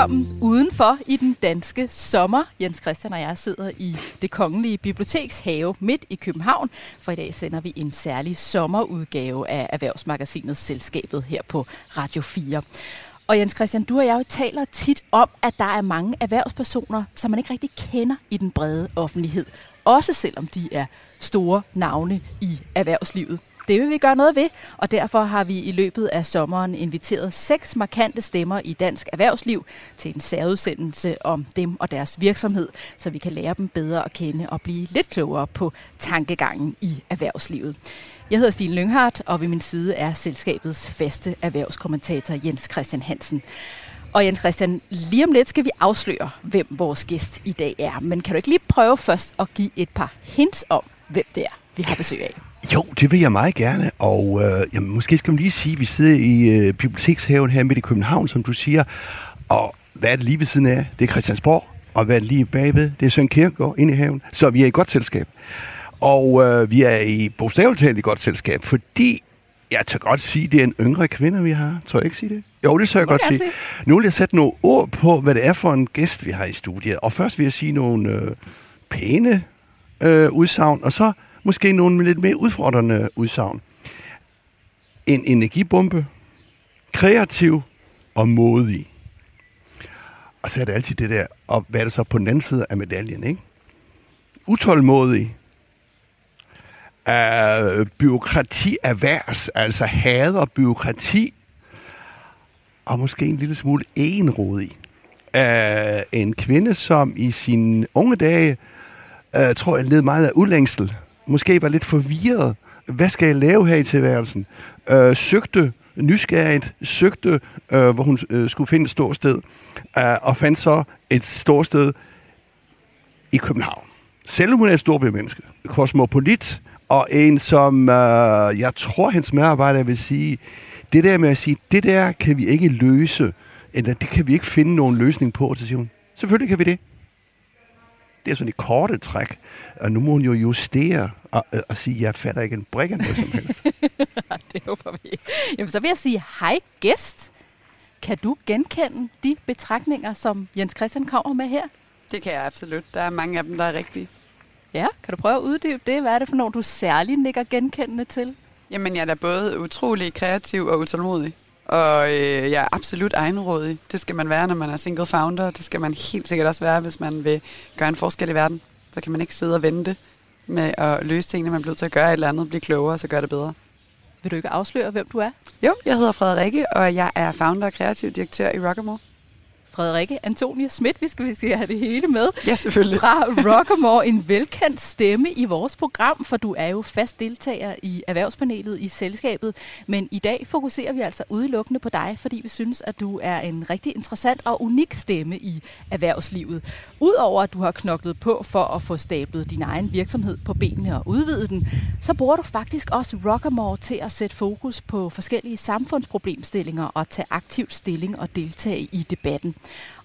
velkommen udenfor i den danske sommer. Jens Christian og jeg sidder i det kongelige bibliotekshave midt i København, for i dag sender vi en særlig sommerudgave af erhvervsmagasinet Selskabet her på Radio 4. Og Jens Christian, du og jeg taler tit om, at der er mange erhvervspersoner, som man ikke rigtig kender i den brede offentlighed. Også selvom de er store navne i erhvervslivet. Det vil vi gøre noget ved, og derfor har vi i løbet af sommeren inviteret seks markante stemmer i dansk erhvervsliv til en særudsendelse om dem og deres virksomhed, så vi kan lære dem bedre at kende og blive lidt klogere på tankegangen i erhvervslivet. Jeg hedder Stine Lynghardt, og ved min side er selskabets faste erhvervskommentator Jens Christian Hansen. Og Jens Christian, lige om lidt skal vi afsløre, hvem vores gæst i dag er. Men kan du ikke lige prøve først at give et par hints om, hvem det er, vi har besøg af? Jo, det vil jeg meget gerne, og øh, jamen, måske skal man lige sige, at vi sidder i øh, bibliotekshaven her midt i København, som du siger, og hvad er det lige ved siden af? Det er Christiansborg, og hvad er det lige bagved? Det er Søren Kierkegaard inde i haven, så vi er i godt selskab. Og øh, vi er i bogstaveligt talt i godt selskab, fordi jeg tør godt sige, at det er en yngre kvinde, vi har. Tror jeg ikke sige det? Jo, det tør jeg godt sige. sige. Nu vil jeg sætte nogle ord på, hvad det er for en gæst, vi har i studiet. Og først vil jeg sige nogle øh, pæne øh, udsagn, og så måske nogle lidt mere udfordrende udsagn. En energibombe, kreativ og modig. Og så er det altid det der, og hvad er det så på den anden side af medaljen, ikke? Utålmodig, uh, byråkrati erhvervs, altså hader byråkrati, og måske en lille smule enrodig. Uh, øh, en kvinde, som i sine unge dage, uh, tror jeg, led meget af ulængsel måske var lidt forvirret. Hvad skal jeg lave her i tilværelsen? Øh, søgte nysgerrigt, søgte, øh, hvor hun øh, skulle finde et stort sted, øh, og fandt så et stort sted i København. Selvom hun er et stort menneske, kosmopolit, og en, som øh, jeg tror, hans medarbejdere vil sige, det der med at sige, det der kan vi ikke løse, eller det kan vi ikke finde nogen løsning på, så siger hun, selvfølgelig kan vi det. Det er sådan et korte træk. Og nu må hun jo justere og, og sige, jeg fatter ikke en brik af noget som helst. det håber vi ikke. Jamen, så vil jeg sige, hej gæst. Kan du genkende de betragtninger, som Jens Christian kommer med her? Det kan jeg absolut. Der er mange af dem, der er rigtige. Ja, kan du prøve at uddybe det? Hvad er det for nogle, du særligt nikker genkendende til? Jamen, jeg er da både utrolig kreativ og utålmodig. Og øh, jeg er absolut egenrådig. Det skal man være, når man er single founder. Det skal man helt sikkert også være, hvis man vil gøre en forskel i verden. Så kan man ikke sidde og vente med at løse tingene. Man bliver til at gøre et eller andet, blive klogere, så gør det bedre. Vil du ikke afsløre, hvem du er? Jo, jeg hedder Frederikke, og jeg er founder og kreativ direktør i Rockamore. Frederikke Antonia Schmidt, vi skal, vi skal have det hele med. Ja, selvfølgelig. Fra Rockamore, en velkendt stemme i vores program, for du er jo fast deltager i erhvervspanelet i selskabet. Men i dag fokuserer vi altså udelukkende på dig, fordi vi synes, at du er en rigtig interessant og unik stemme i erhvervslivet. Udover at du har knoklet på for at få stablet din egen virksomhed på benene og udvide den, så bruger du faktisk også Rockamore til at sætte fokus på forskellige samfundsproblemstillinger og tage aktivt stilling og deltage i debatten.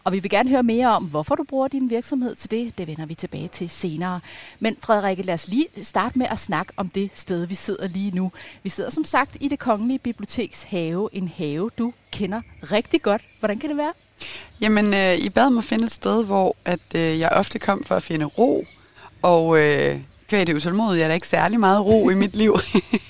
Og vi vil gerne høre mere om, hvorfor du bruger din virksomhed til det. Det vender vi tilbage til senere. Men Frederikke, lad os lige starte med at snakke om det sted, vi sidder lige nu. Vi sidder som sagt i det Kongelige Biblioteks have. En have, du kender rigtig godt. Hvordan kan det være? Jamen, øh, I bad mig finde et sted, hvor at, øh, jeg ofte kom for at finde ro. Og øh, kvæg det utålmodige er der ikke særlig meget ro i mit liv.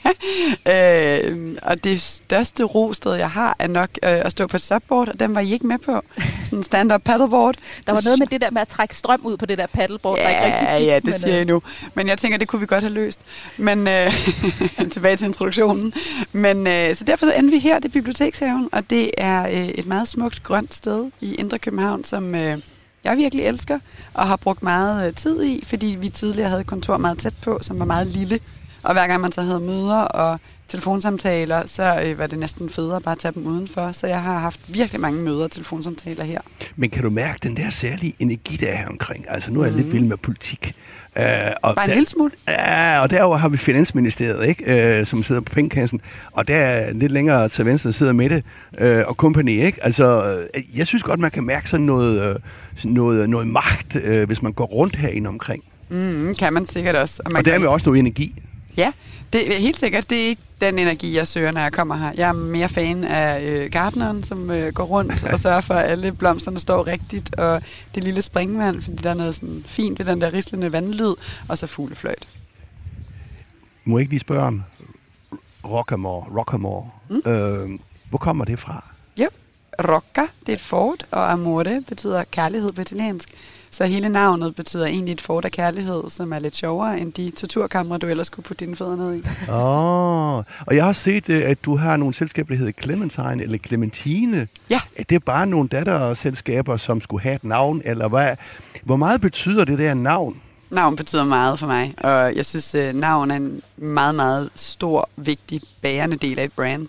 øh, og det største rosted, jeg har, er nok øh, at stå på et subboard, og den var I ikke med på. Sådan en stand-up paddleboard. Der var noget med det der med at trække strøm ud på det der paddleboard, ja, der ikke rigtig gik. Ja, det siger jeg nu. Men jeg tænker, det kunne vi godt have løst. Men øh, tilbage til introduktionen. Men øh, så derfor endte vi her, det er Bibliotekshaven, og det er øh, et meget smukt grønt sted i Indre København, som... Øh, jeg virkelig elsker, og har brugt meget øh, tid i, fordi vi tidligere havde et kontor meget tæt på, som var meget lille. Og hver gang man så havde møder og telefonsamtaler, så øh, var det næsten federe bare at tage dem udenfor. Så jeg har haft virkelig mange møder og telefonsamtaler her. Men kan du mærke den der særlige energi, der er her omkring? Altså nu er jeg mm. lidt vild med politik. Uh, og Bare en lille smule? Ja, og derover har vi Finansministeriet, ikke? Uh, som sidder på pengekassen. Og der er lidt længere til venstre sidder Mette uh, og company, ikke? Altså, uh, jeg synes godt, man kan mærke sådan noget, uh, noget, noget magt, uh, hvis man går rundt herinde omkring. Mm, kan man sikkert også. Og, man og dermed kan... også noget energi. Ja, det er helt sikkert. Det er ikke den energi, jeg søger, når jeg kommer her. Jeg er mere fan af øh, gartneren, som øh, går rundt og sørger for, at alle blomsterne står rigtigt, og det lille springvand, fordi der er noget sådan fint ved den der rislende vandlyd, og så fuglefløjt. Må jeg ikke lige spørge om Rockamore? Rockamore. Mm. Øh, hvor kommer det fra? Jo, Rocca, det er et fort, og amore betyder kærlighed på italiensk. Så hele navnet betyder egentlig et fort af kærlighed, som er lidt sjovere end de torturkamre, du ellers skulle putte dine fødder ned i. Åh, oh, og jeg har set, øh, at du har nogle selskaber, der hedder Clementine eller Clementine. Ja. Er det bare nogle datterselskaber, som skulle have et navn, eller hvad? Hvor meget betyder det der navn? Navn betyder meget for mig, og jeg synes, at navn er en meget, meget stor, vigtig, bærende del af et brand.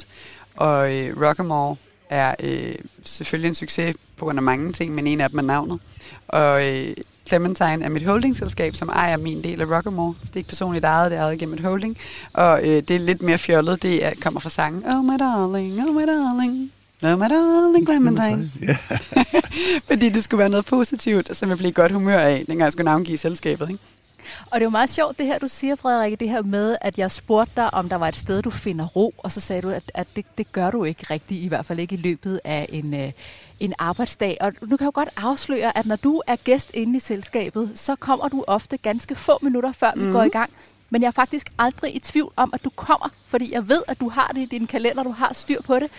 Og øh, Rockamore er øh, selvfølgelig en succes på grund af mange ting, men en af dem er navnet. Og øh, Clementine er mit holdingselskab, som ejer min del af Rockamore. Så det er ikke personligt ejet, det er ejet gennem et holding. Og øh, det er lidt mere fjollet, det er, kommer fra sangen Oh my darling, oh my darling, Oh my darling Clementine. Ja. Fordi det skulle være noget positivt, som jeg blev godt humør af, dengang jeg skulle navngive selskabet. Ikke? Og det er jo meget sjovt det her, du siger, Frederik, det her med, at jeg spurgte dig, om der var et sted, du finder ro, og så sagde du, at, at det, det gør du ikke rigtigt, i hvert fald ikke i løbet af en, øh, en arbejdsdag. Og nu kan jeg jo godt afsløre, at når du er gæst inde i selskabet, så kommer du ofte ganske få minutter før vi mm. går i gang. Men jeg er faktisk aldrig i tvivl om, at du kommer, fordi jeg ved, at du har det i din kalender, du har styr på det.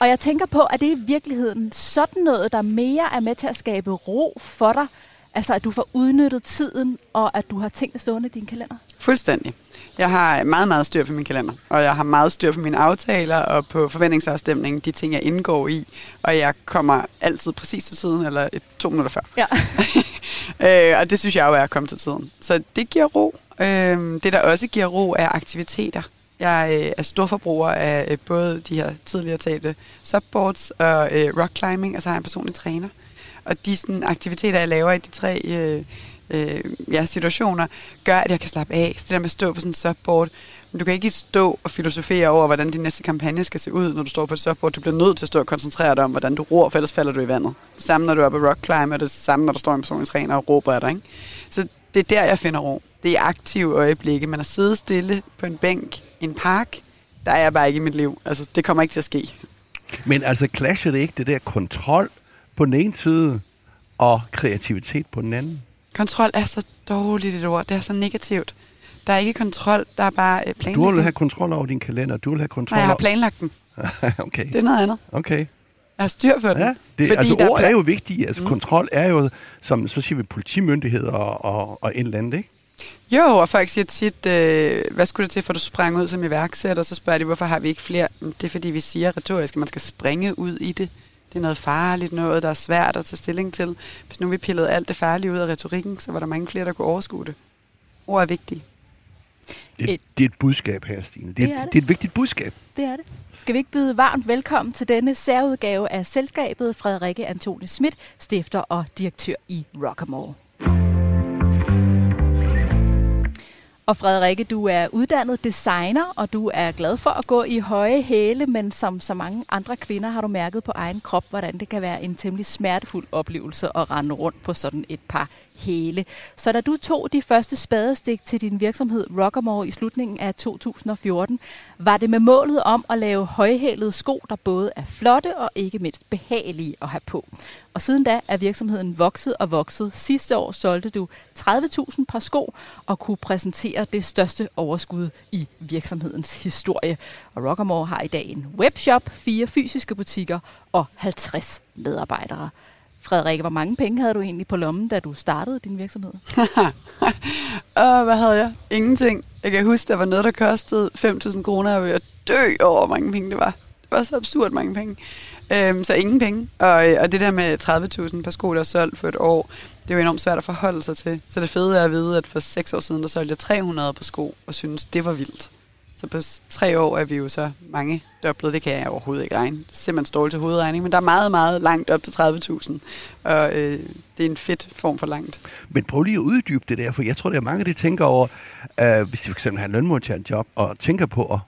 Og jeg tænker på, at det i virkeligheden sådan noget, der mere er med til at skabe ro for dig, Altså, at du får udnyttet tiden, og at du har ting stående i din kalender? Fuldstændig. Jeg har meget, meget styr på min kalender, og jeg har meget styr på mine aftaler og på forventningsafstemningen, de ting, jeg indgår i, og jeg kommer altid præcis til tiden, eller et, to minutter før. Ja. øh, og det synes jeg jo er at komme til tiden. Så det giver ro. Øh, det, der også giver ro, er aktiviteter. Jeg øh, er storforbruger af øh, både de her tidligere talte subboards og øh, rock climbing, og så har jeg en personlig træner. Og de sådan, aktiviteter, jeg laver i de tre øh, øh, ja, situationer, gør, at jeg kan slappe af. Så det der med at stå på sådan en subboard, men du kan ikke stå og filosofere over, hvordan din næste kampagne skal se ud, når du står på et subboard. Du bliver nødt til at stå og koncentrere dig om, hvordan du ror, for ellers falder du i vandet. Det samme, når du er på rock climb, og det samme, når du står en personlig træner og råber af dig. Ikke? Så det er der, jeg finder ro. Det er aktive øjeblikke. Man er sidde stille på en bænk i en park. Der er jeg bare ikke i mit liv. Altså, det kommer ikke til at ske. Men altså, clasher det ikke det der kontrol på den ene side, og kreativitet på den anden? Kontrol er så dårligt et ord. Det er så negativt. Der er ikke kontrol, der er bare øh, planlægning. Du vil have kontrol over din kalender. Du vil have kontrol Nej, jeg har planlagt den. okay. Det er noget andet. Okay. Jeg har styr på den. Ja, det, fordi altså ord pla- er jo vigtige. Altså Mm. kontrol er jo, som så siger vi, politimyndigheder og, og, og en eller andet, ikke? Jo, og folk siger tit, øh, hvad skulle det til, for du sprang ud som iværksætter? Så spørger de, hvorfor har vi ikke flere? Det er fordi, vi siger retorisk, at man skal springe ud i det. Det er noget farligt, noget, der er svært at tage stilling til. Hvis nu vi pillede alt det farlige ud af retorikken, så var der mange flere, der kunne overskue det. Ord er vigtige. Det, Et- det er et budskab her, Stine. Det, Det er, et- det. det er et vigtigt budskab. Det er det. Skal vi ikke byde varmt velkommen til denne særudgave af selskabet Frederikke Antoni Schmidt, stifter og direktør i Rockamore. Og Frederikke, du er uddannet designer, og du er glad for at gå i høje hæle, men som så mange andre kvinder har du mærket på egen krop, hvordan det kan være en temmelig smertefuld oplevelse at rende rundt på sådan et par hele. Så da du tog de første spadestik til din virksomhed Rockamore i slutningen af 2014, var det med målet om at lave højhælede sko, der både er flotte og ikke mindst behagelige at have på. Og siden da er virksomheden vokset og vokset. Sidste år solgte du 30.000 par sko og kunne præsentere det største overskud i virksomhedens historie. Og Rockamore har i dag en webshop, fire fysiske butikker og 50 medarbejdere. Frederikke, hvor mange penge havde du egentlig på lommen, da du startede din virksomhed? Og hvad havde jeg? Ingenting. Jeg kan huske, der var noget, der kostede 5.000 kroner, og jeg dø over, hvor mange penge det var. Det var så absurd mange penge. Øhm, så ingen penge. Og, og det der med 30.000 par sko, der er solgt på et år, det er jo enormt svært at forholde sig til. Så det fede er at vide, at for seks år siden, der solgte jeg 300 på sko, og synes det var vildt. Så på tre år er vi jo så mange doblet. Det kan jeg overhovedet ikke regne. Det er simpelthen dårligt til hovedregning, men der er meget, meget langt op til 30.000. Og øh, det er en fedt form for langt. Men prøv lige at uddybe det der, for jeg tror, der er mange, der tænker over, øh, hvis de for eksempel har en lønmodtagerjob, og tænker på at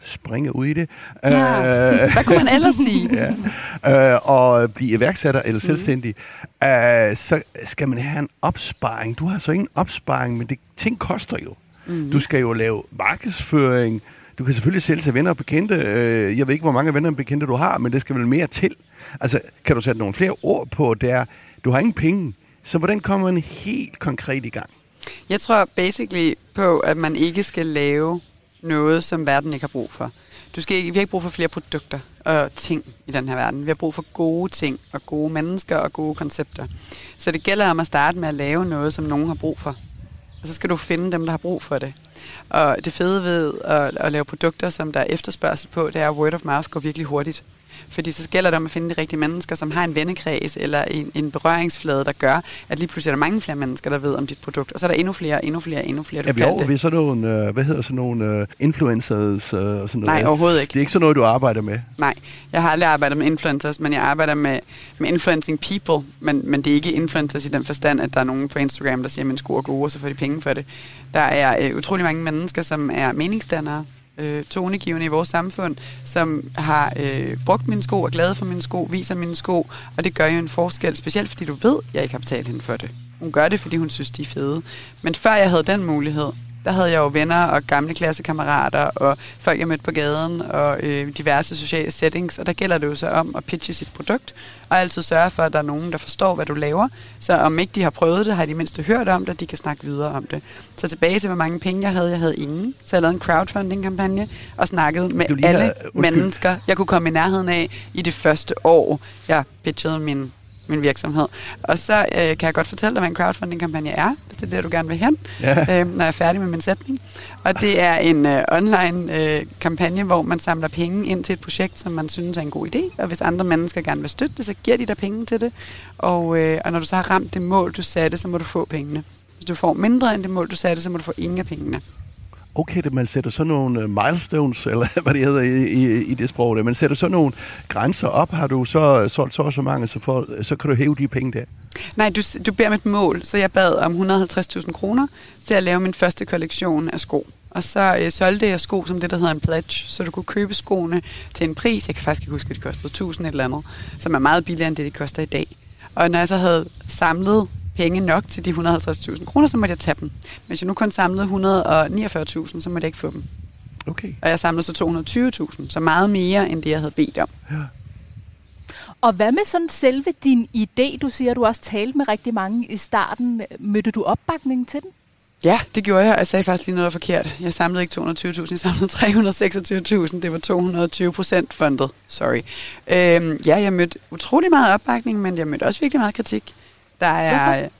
springe ud i det. Ja. Øh, Hvad kunne man ellers sige? ja. øh, og blive iværksætter eller selvstændig, øh, så skal man have en opsparing. Du har så ingen opsparing, men det, ting koster jo. Mm. Du skal jo lave markedsføring. Du kan selvfølgelig sælge til venner og bekendte. Øh, jeg ved ikke, hvor mange venner og bekendte du har, men det skal vel mere til. Altså, kan du sætte nogle flere ord på, der du har ingen penge, så hvordan kommer man helt konkret i gang? Jeg tror basically på, at man ikke skal lave noget, som verden ikke har brug for. Du skal ikke, vi har ikke brug for flere produkter og ting i den her verden. Vi har brug for gode ting og gode mennesker og gode koncepter. Så det gælder om at starte med at lave noget, som nogen har brug for. Og så skal du finde dem, der har brug for det. Og det fede ved at, at lave produkter, som der er efterspørgsel på, det er, at word of mouth går virkelig hurtigt. Fordi så gælder det om at finde de rigtige mennesker, som har en vennekreds eller en, en berøringsflade, der gør, at lige pludselig er der mange flere mennesker, der ved om dit produkt. Og så er der endnu flere, endnu flere, endnu flere, du er vi over ved sådan nogle, øh, hvad hedder sådan nogle uh, influencers? Uh, sådan noget? Nej, overhovedet ikke. Det er ikke sådan noget, du arbejder med? Nej, jeg har aldrig arbejdet med influencers, men jeg arbejder med, med influencing people. Men, men det er ikke influencers i den forstand, at der er nogen på Instagram, der siger, at min sko er gode, og så får de penge for det. Der er uh, utrolig mange mennesker, som er meningsdannere, øh, tonegivende i vores samfund, som har øh, brugt mine sko, er glade for mine sko, viser mine sko, og det gør jo en forskel, specielt fordi du ved, at jeg ikke har betalt hende for det. Hun gør det, fordi hun synes, de er fede. Men før jeg havde den mulighed, der havde jeg jo venner og gamle klassekammerater og folk, jeg mødte på gaden og øh, diverse sociale settings. Og der gælder det jo så om at pitche sit produkt og altid sørge for, at der er nogen, der forstår, hvad du laver. Så om ikke de har prøvet det, har de mindst hørt om det, de kan snakke videre om det. Så tilbage til, hvor mange penge jeg havde. Jeg havde ingen. Så jeg lavede en crowdfunding-kampagne og snakkede med alle har, mennesker, jeg kunne komme i nærheden af i det første år, jeg pitchede min min virksomhed. Og så øh, kan jeg godt fortælle dig, hvad en crowdfunding-kampagne er, hvis det er det, du gerne vil hen, ja. øh, når jeg er færdig med min sætning. Og det er en øh, online øh, kampagne, hvor man samler penge ind til et projekt, som man synes er en god idé. Og hvis andre mennesker gerne vil støtte det, så giver de dig penge til det. Og, øh, og når du så har ramt det mål, du satte, så må du få pengene. Hvis du får mindre end det mål, du satte, så må du få ingen af pengene okay, at man sætter sådan nogle øh, milestones, eller hvad det hedder i, i, i det sprog, der. man sætter sådan nogle grænser op, har du så øh, solgt så og så mange, så, for, så kan du hæve de penge der? Nej, du, du beder om et mål, så jeg bad om 150.000 kroner til at lave min første kollektion af sko. Og så øh, solgte jeg sko som det, der hedder en pledge, så du kunne købe skoene til en pris, jeg kan faktisk ikke huske, at de kostede 1000 eller andet, som er meget billigere end det, de koster i dag. Og når jeg så havde samlet penge nok til de 150.000 kroner, så måtte jeg tage dem. Hvis jeg nu kun samlede 149.000, så måtte jeg ikke få dem. Okay. Og jeg samlede så 220.000, så meget mere end det, jeg havde bedt om. Ja. Og hvad med sådan selve din idé? Du siger, at du også talte med rigtig mange i starten. Mødte du opbakning til den? Ja, det gjorde jeg. Jeg sagde faktisk lige noget forkert. Jeg samlede ikke 220.000, jeg samlede 326.000. Det var 220 procent fundet. Sorry. Øhm, ja, jeg mødte utrolig meget opbakning, men jeg mødte også virkelig meget kritik. Der er... Hvorfor?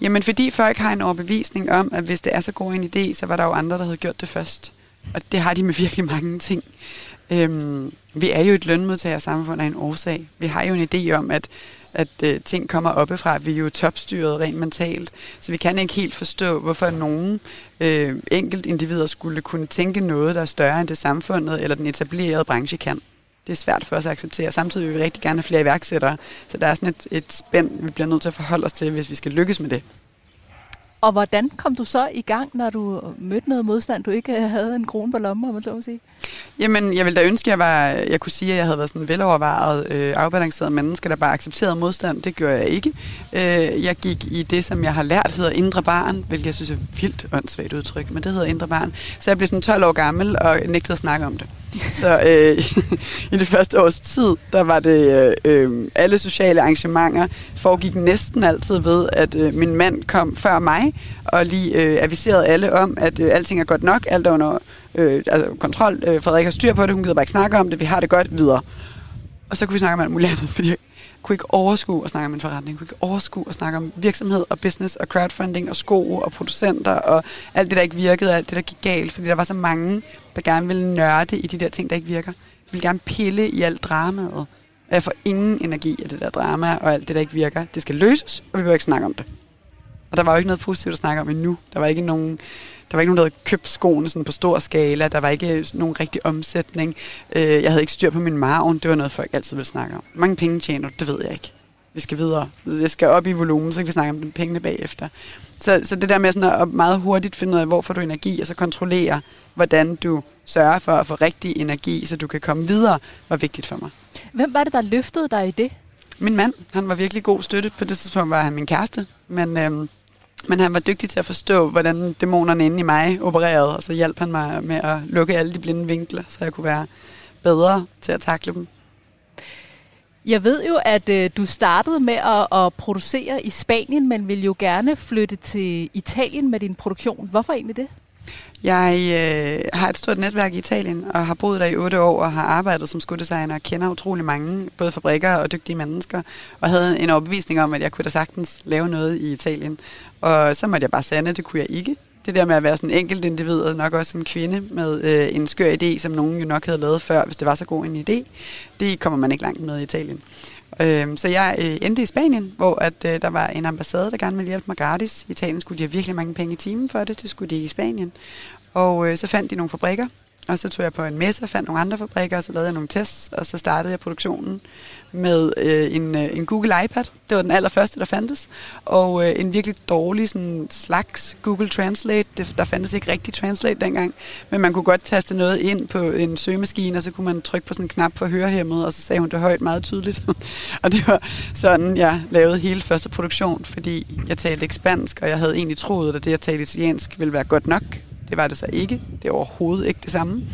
Jamen, fordi folk har en overbevisning om, at hvis det er så god en idé, så var der jo andre, der havde gjort det først. Og det har de med virkelig mange ting. Øhm, vi er jo et lønmodtagersamfund af en årsag. Vi har jo en idé om, at, at øh, ting kommer oppefra. Vi er jo topstyret rent mentalt. Så vi kan ikke helt forstå, hvorfor nogen øh, enkelt individer skulle kunne tænke noget, der er større end det samfundet eller den etablerede branche kan det er svært for os at acceptere. Samtidig vil vi rigtig gerne have flere iværksættere, så der er sådan et, et spænd, vi bliver nødt til at forholde os til, hvis vi skal lykkes med det. Og hvordan kom du så i gang, når du mødte noget modstand, du ikke havde en krone på lommen, om man så må sige? Jamen, jeg ville da ønske, at jeg, var, jeg kunne sige, at jeg havde været sådan en velovervejet, øh, afbalanceret menneske, der bare accepterede modstand. Det gør jeg ikke. Øh, jeg gik i det, som jeg har lært, hedder indre barn, hvilket jeg synes er vildt åndssvagt udtryk, men det hedder indre barn. Så jeg blev sådan 12 år gammel og nægtede at snakke om det. Så øh, i det første års tid, der var det øh, øh, alle sociale arrangementer foregik næsten altid ved, at øh, min mand kom før mig og lige øh, aviseret alle om, at øh, alting er godt nok, alt er under øh, altså, kontrol. Øh, Frederik har styr på det, hun gider bare ikke snakke om det, vi har det godt videre. Og så kunne vi snakke om alt muligt andet, fordi jeg kunne ikke overskue at snakke om en forretning, jeg kunne ikke overskue at snakke om virksomhed og business og crowdfunding og sko og producenter og alt det, der ikke virkede, alt det, der gik galt, fordi der var så mange, der gerne ville nørde i de der ting, der ikke virker. Jeg ville gerne pille i alt dramaet. Og jeg får ingen energi af det der drama og alt det, der ikke virker. Det skal løses, og vi behøver ikke snakke om det. Og der var jo ikke noget positivt at snakke om endnu. Der var ikke nogen der var ikke nogen, der havde købt skoene sådan på stor skala. Der var ikke nogen rigtig omsætning. Øh, jeg havde ikke styr på min maven. Det var noget, folk altid ville snakke om. Mange penge tjener? Det ved jeg ikke. Vi skal videre. Jeg skal op i volumen, så kan vi snakke om de pengene bagefter. Så, så det der med sådan at meget hurtigt finde ud af, hvor får du energi, og så kontrollere, hvordan du sørger for at få rigtig energi, så du kan komme videre, var vigtigt for mig. Hvem var det, der løftede dig i det? Min mand. Han var virkelig god støtte. På det tidspunkt var han min kæreste. Men øhm, men han var dygtig til at forstå, hvordan dæmonerne inde i mig opererede, og så hjalp han mig med at lukke alle de blinde vinkler, så jeg kunne være bedre til at takle dem. Jeg ved jo, at øh, du startede med at, at producere i Spanien, men vil jo gerne flytte til Italien med din produktion. Hvorfor egentlig det? Jeg øh, har et stort netværk i Italien, og har boet der i otte år, og har arbejdet som skuddesigner, og kender utrolig mange, både fabrikker og dygtige mennesker, og havde en overbevisning om, at jeg kunne da sagtens lave noget i Italien. Og så måtte jeg bare sande, det kunne jeg ikke. Det der med at være sådan en enkelt individ, og nok også en kvinde med øh, en skør idé, som nogen jo nok havde lavet før, hvis det var så god en idé, det kommer man ikke langt med i Italien. Øh, så jeg øh, endte i Spanien, hvor at, øh, der var en ambassade, der gerne ville hjælpe mig gratis. I Italien skulle de have virkelig mange penge i timen for det, det skulle de i Spanien. Og øh, så fandt de nogle fabrikker, og så tog jeg på en messe og fandt nogle andre fabrikker, og så lavede jeg nogle tests, og så startede jeg produktionen med øh, en, øh, en Google iPad. Det var den allerførste, der fandtes. Og øh, en virkelig dårlig sådan, slags Google Translate. Det, der fandtes ikke rigtig Translate dengang, men man kunne godt taste noget ind på en søgemaskine, og så kunne man trykke på sådan en knap for hørehæmmet, og så sagde hun det højt meget tydeligt. og det var sådan, jeg lavede hele første produktion, fordi jeg talte ikke spansk, og jeg havde egentlig troet, at det, jeg talte italiensk, ville være godt nok. Det var det så ikke. Det er overhovedet ikke det samme.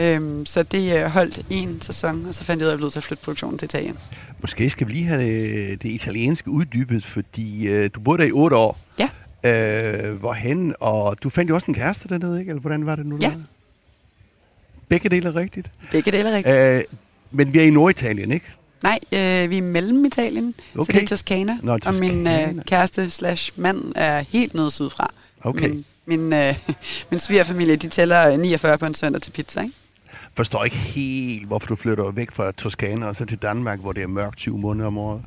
Øhm, så det øh, holdt en sæson, og så fandt jeg ud af, at jeg blev til at flytte produktionen til Italien. Måske skal vi lige have det, det italienske uddybet, fordi øh, du boede der i otte år. Ja. Øh, hvorhen, og du fandt jo også en kæreste dernede, ikke? Eller hvordan var det nu? Ja. Der? Begge dele er rigtigt. Begge dele er rigtigt. Øh, men vi er i Norditalien, ikke? Nej, øh, vi er mellem Italien, okay. så det er Toskana. Nå, Og min Toscana. øh, kæreste slash mand er helt nede sydfra. Okay. Min, min, øh, min svigerfamilie, de tæller 49 på en søndag til pizza, ikke? Forstår ikke helt, hvorfor du flytter væk fra Toskana og så til Danmark, hvor det er mørkt 20 måneder om året.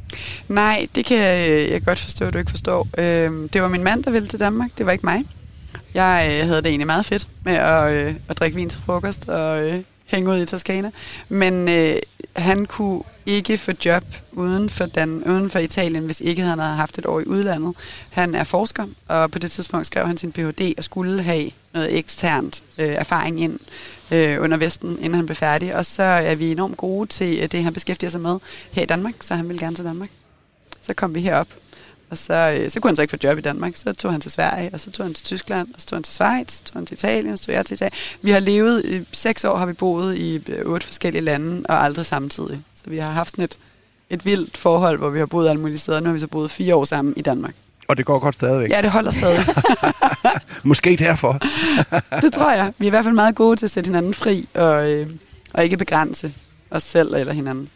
Nej, det kan jeg, jeg godt forstå, at du ikke forstår. Øh, det var min mand, der ville til Danmark. Det var ikke mig. Jeg øh, havde det egentlig meget fedt med at, øh, at drikke vin til frokost og øh, hænge ud i Toskana. Men øh, han kunne ikke få job uden for, Dan, uden for Italien, hvis ikke han havde haft et år i udlandet. Han er forsker, og på det tidspunkt skrev han sin Ph.D. og skulle have noget eksternt øh, erfaring ind øh, under Vesten, inden han blev færdig. Og så er vi enormt gode til øh, det, han beskæftiger sig med her i Danmark, så han ville gerne til Danmark. Så kom vi herop, og så, øh, så kunne han så ikke få job i Danmark. Så tog han til Sverige, og så tog han til Tyskland, og så tog han til Schweiz, så tog han til Italien, så tog jeg til Italien. Vi har levet, i seks år har vi boet i øh, otte forskellige lande, og aldrig samtidig. Så vi har haft sådan et, et vildt forhold, hvor vi har boet alle mulige steder. Nu har vi så boet fire år sammen i Danmark. Og det går godt stadigvæk. Ja, det holder stadig. Måske derfor. det tror jeg. Vi er i hvert fald meget gode til at sætte hinanden fri, og, øh, og ikke begrænse os selv eller hinanden.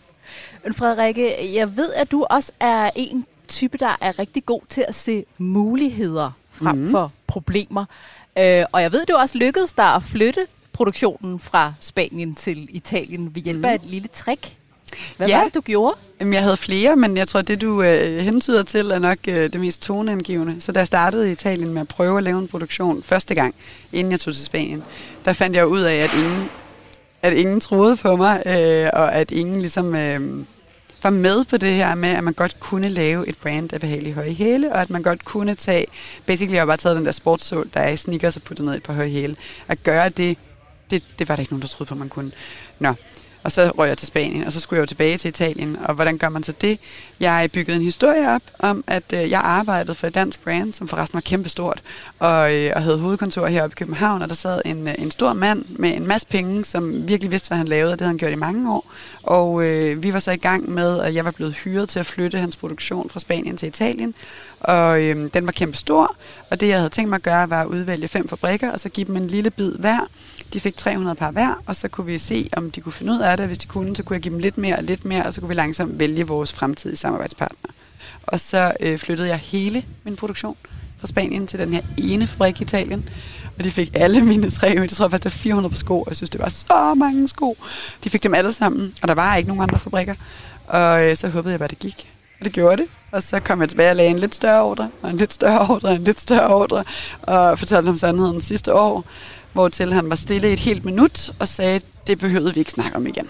Men Frederikke, jeg ved, at du også er en type, der er rigtig god til at se muligheder frem Mhm. mm. for problemer. Øh, og jeg ved, det også lykkedes dig at flytte produktionen fra Spanien til Italien ved hjælp af et lille trick. Hvad Mhm. Ja. var det, du gjorde? Jamen, jeg havde flere, men jeg tror, det du øh, hentyder til, er nok øh, det mest toneangivende. Så da jeg startede i Italien med at prøve at lave en produktion første gang, inden jeg tog til Spanien, der fandt jeg ud af, at ingen, at ingen troede på mig, øh, og at ingen ligesom øh, var med på det her med, at man godt kunne lave et brand af behagelige høje hæle, og at man godt kunne tage, basically jeg har bare taget den der sportssål, der er i sneakers og puttet ned et par høje hæle, at gøre det, det, det var der ikke nogen, der troede på, man kunne. Nå, og så røg jeg til Spanien, og så skulle jeg jo tilbage til Italien. Og hvordan gør man så det? Jeg byggede en historie op om, at øh, jeg arbejdede for et dansk brand, som forresten var kæmpestort, og, øh, og havde hovedkontor heroppe i København, og der sad en, øh, en stor mand med en masse penge, som virkelig vidste, hvad han lavede, og det havde han gjort i mange år. Og øh, vi var så i gang med, at jeg var blevet hyret til at flytte hans produktion fra Spanien til Italien, og øh, den var kæmpestor, og det jeg havde tænkt mig at gøre, var at udvælge fem fabrikker, og så give dem en lille bid hver. De fik 300 par hver, og så kunne vi se, om de kunne finde ud af det. Hvis de kunne, så kunne jeg give dem lidt mere og lidt mere, og så kunne vi langsomt vælge vores fremtidige samarbejdspartner. Og så øh, flyttede jeg hele min produktion fra Spanien til den her ene fabrik i Italien. Og de fik alle mine tre, jeg tror faktisk, der var 400 på sko, og jeg synes, det var så mange sko. De fik dem alle sammen, og der var ikke nogen andre fabrikker. Og øh, så håbede jeg bare, det gik. Og det gjorde det. Og så kom jeg tilbage og lagde en lidt større ordre, og en lidt større ordre, og en lidt større ordre, og fortalte ham sandheden sidste år, hvor til han var stille i et helt minut og sagde, det behøvede vi ikke snakke om igen.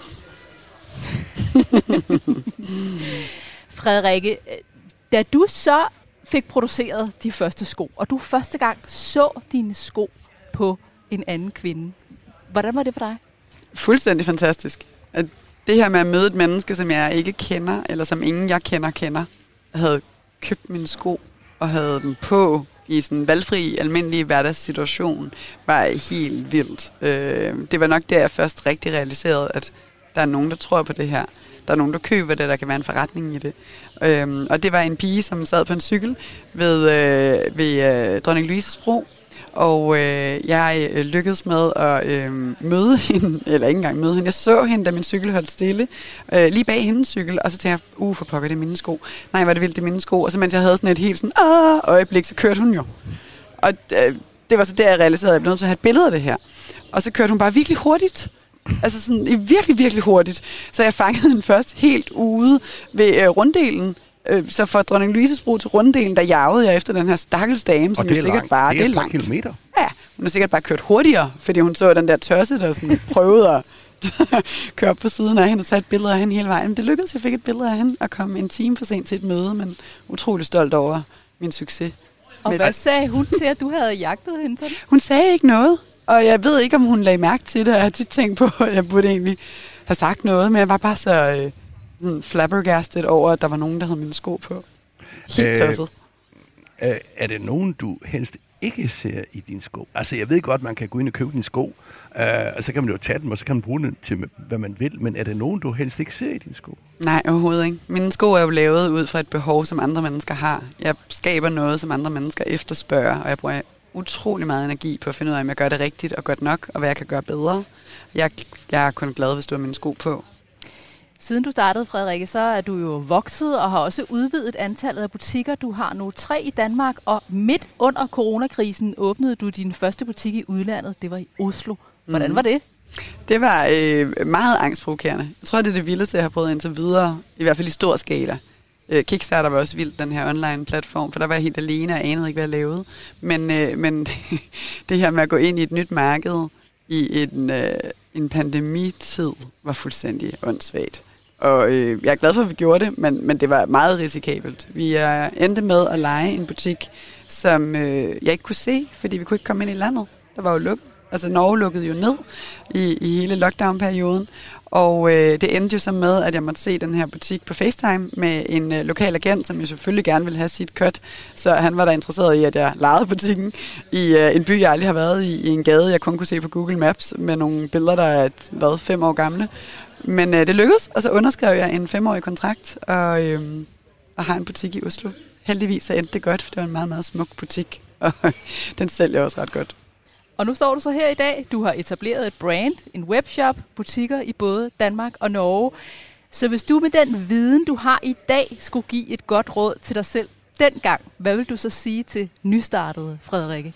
Frederikke, da du så fik produceret de første sko, og du første gang så dine sko på en anden kvinde, hvordan var det for dig? Fuldstændig fantastisk. Det her med at møde et menneske, som jeg ikke kender, eller som ingen jeg kender kender, havde købt mine sko og havde dem på i sådan en valgfri, almindelig hverdagssituation, var helt vildt. Øh, det var nok der, jeg først rigtig realiserede, at der er nogen, der tror på det her. Der er nogen, der køber det, der kan være en forretning i det. Øhm, og det var en pige, som sad på en cykel ved, øh, ved øh, Dronning Louises bro, og øh, jeg øh, lykkedes med at øh, møde hende, eller ikke engang møde hende. Jeg så hende, da min cykel holdt stille, øh, lige bag hendes cykel, og så tænkte jeg, uh, for pokker, det er mine sko. Nej, var det vildt, det er mine sko. Og så mens jeg havde sådan et helt sådan, ah, øjeblik, så kørte hun jo. Og øh, det var så der, jeg realiserede, at jeg blev nødt til at have et billede af det her. Og så kørte hun bare virkelig hurtigt. Altså sådan virkelig, virkelig hurtigt. Så jeg fangede den først helt ude ved øh, runddelen, Øh, så fra Dronning Louises bro til runddelen, der jagede jeg efter den her stakkels dame, som jo sikkert langt. bare... Det er, det er langt. kilometer. Ja, hun har sikkert bare kørt hurtigere, fordi hun så den der tørse, der sådan prøvede at køre op på siden af hende og tage et billede af hende hele vejen. Men det lykkedes, jeg fik et billede af hende og kom en time for sent til et møde, men utrolig stolt over min succes. Og hvad sagde hun til, at du havde jagtet hende sådan? Hun sagde ikke noget, og jeg ved ikke, om hun lagde mærke til det, jeg har tit tænkt på, at jeg burde egentlig have sagt noget, men jeg var bare så øh, sådan flabbergasted over, at der var nogen, der havde mine sko på. Helt Øh, tosset. Øh, er det nogen, du helst ikke ser i dine sko? Altså, jeg ved godt, man kan gå ind og købe dine sko, øh, og så kan man jo tage dem, og så kan man bruge dem til, hvad man vil. Men er det nogen, du helst ikke ser i dine sko? Nej, overhovedet ikke. Mine sko er jo lavet ud fra et behov, som andre mennesker har. Jeg skaber noget, som andre mennesker efterspørger, og jeg bruger utrolig meget energi på at finde ud af, om jeg gør det rigtigt og godt nok, og hvad jeg kan gøre bedre. Jeg, jeg er kun glad, hvis du har mine sko på. Siden du startede, Frederikke, så er du jo vokset og har også udvidet antallet af butikker. Du har nu tre i Danmark, og midt under coronakrisen åbnede du din første butik i udlandet. Det var i Oslo. Hvordan Mhm. var det? Det var øh, meget angstprovokerende. Jeg tror, det er det vildeste, jeg har prøvet indtil videre, i hvert fald i stor skala. Øh, Kickstarter var også vildt, den her online-platform, for der var jeg helt alene og anede ikke, hvad jeg lavede. Men, øh, men det her med at gå ind i et nyt marked i en, øh, en pandemitid var fuldstændig åndssvagt. Og øh, jeg er glad for, at vi gjorde det, men, men det var meget risikabelt. Vi er endte med at lege en butik, som øh, jeg ikke kunne se, fordi vi kunne ikke komme ind i landet. Der var jo lukket. Altså Norge lukkede jo ned i, i hele lockdown-perioden. Og øh, det endte jo så med, at jeg måtte se den her butik på FaceTime med en øh, lokal agent, som jo selvfølgelig gerne ville have sit cut. Så han var da interesseret i, at jeg lejede butikken i øh, en by, jeg aldrig har været i, i en gade, jeg kun kunne se på Google Maps med nogle billeder, der er et, hvad, fem år gamle. Men øh, det lykkedes, og så underskrev jeg en femårig kontrakt, og, øh, og har en butik i Oslo. Heldigvis så endte det godt, for det var en meget, meget smuk butik, og den sælger også ret godt. Og nu står du så her i dag. Du har etableret et brand, en webshop, butikker i både Danmark og Norge. Så hvis du med den viden, du har i dag, skulle give et godt råd til dig selv dengang, hvad vil du så sige til nystartede Frederikke?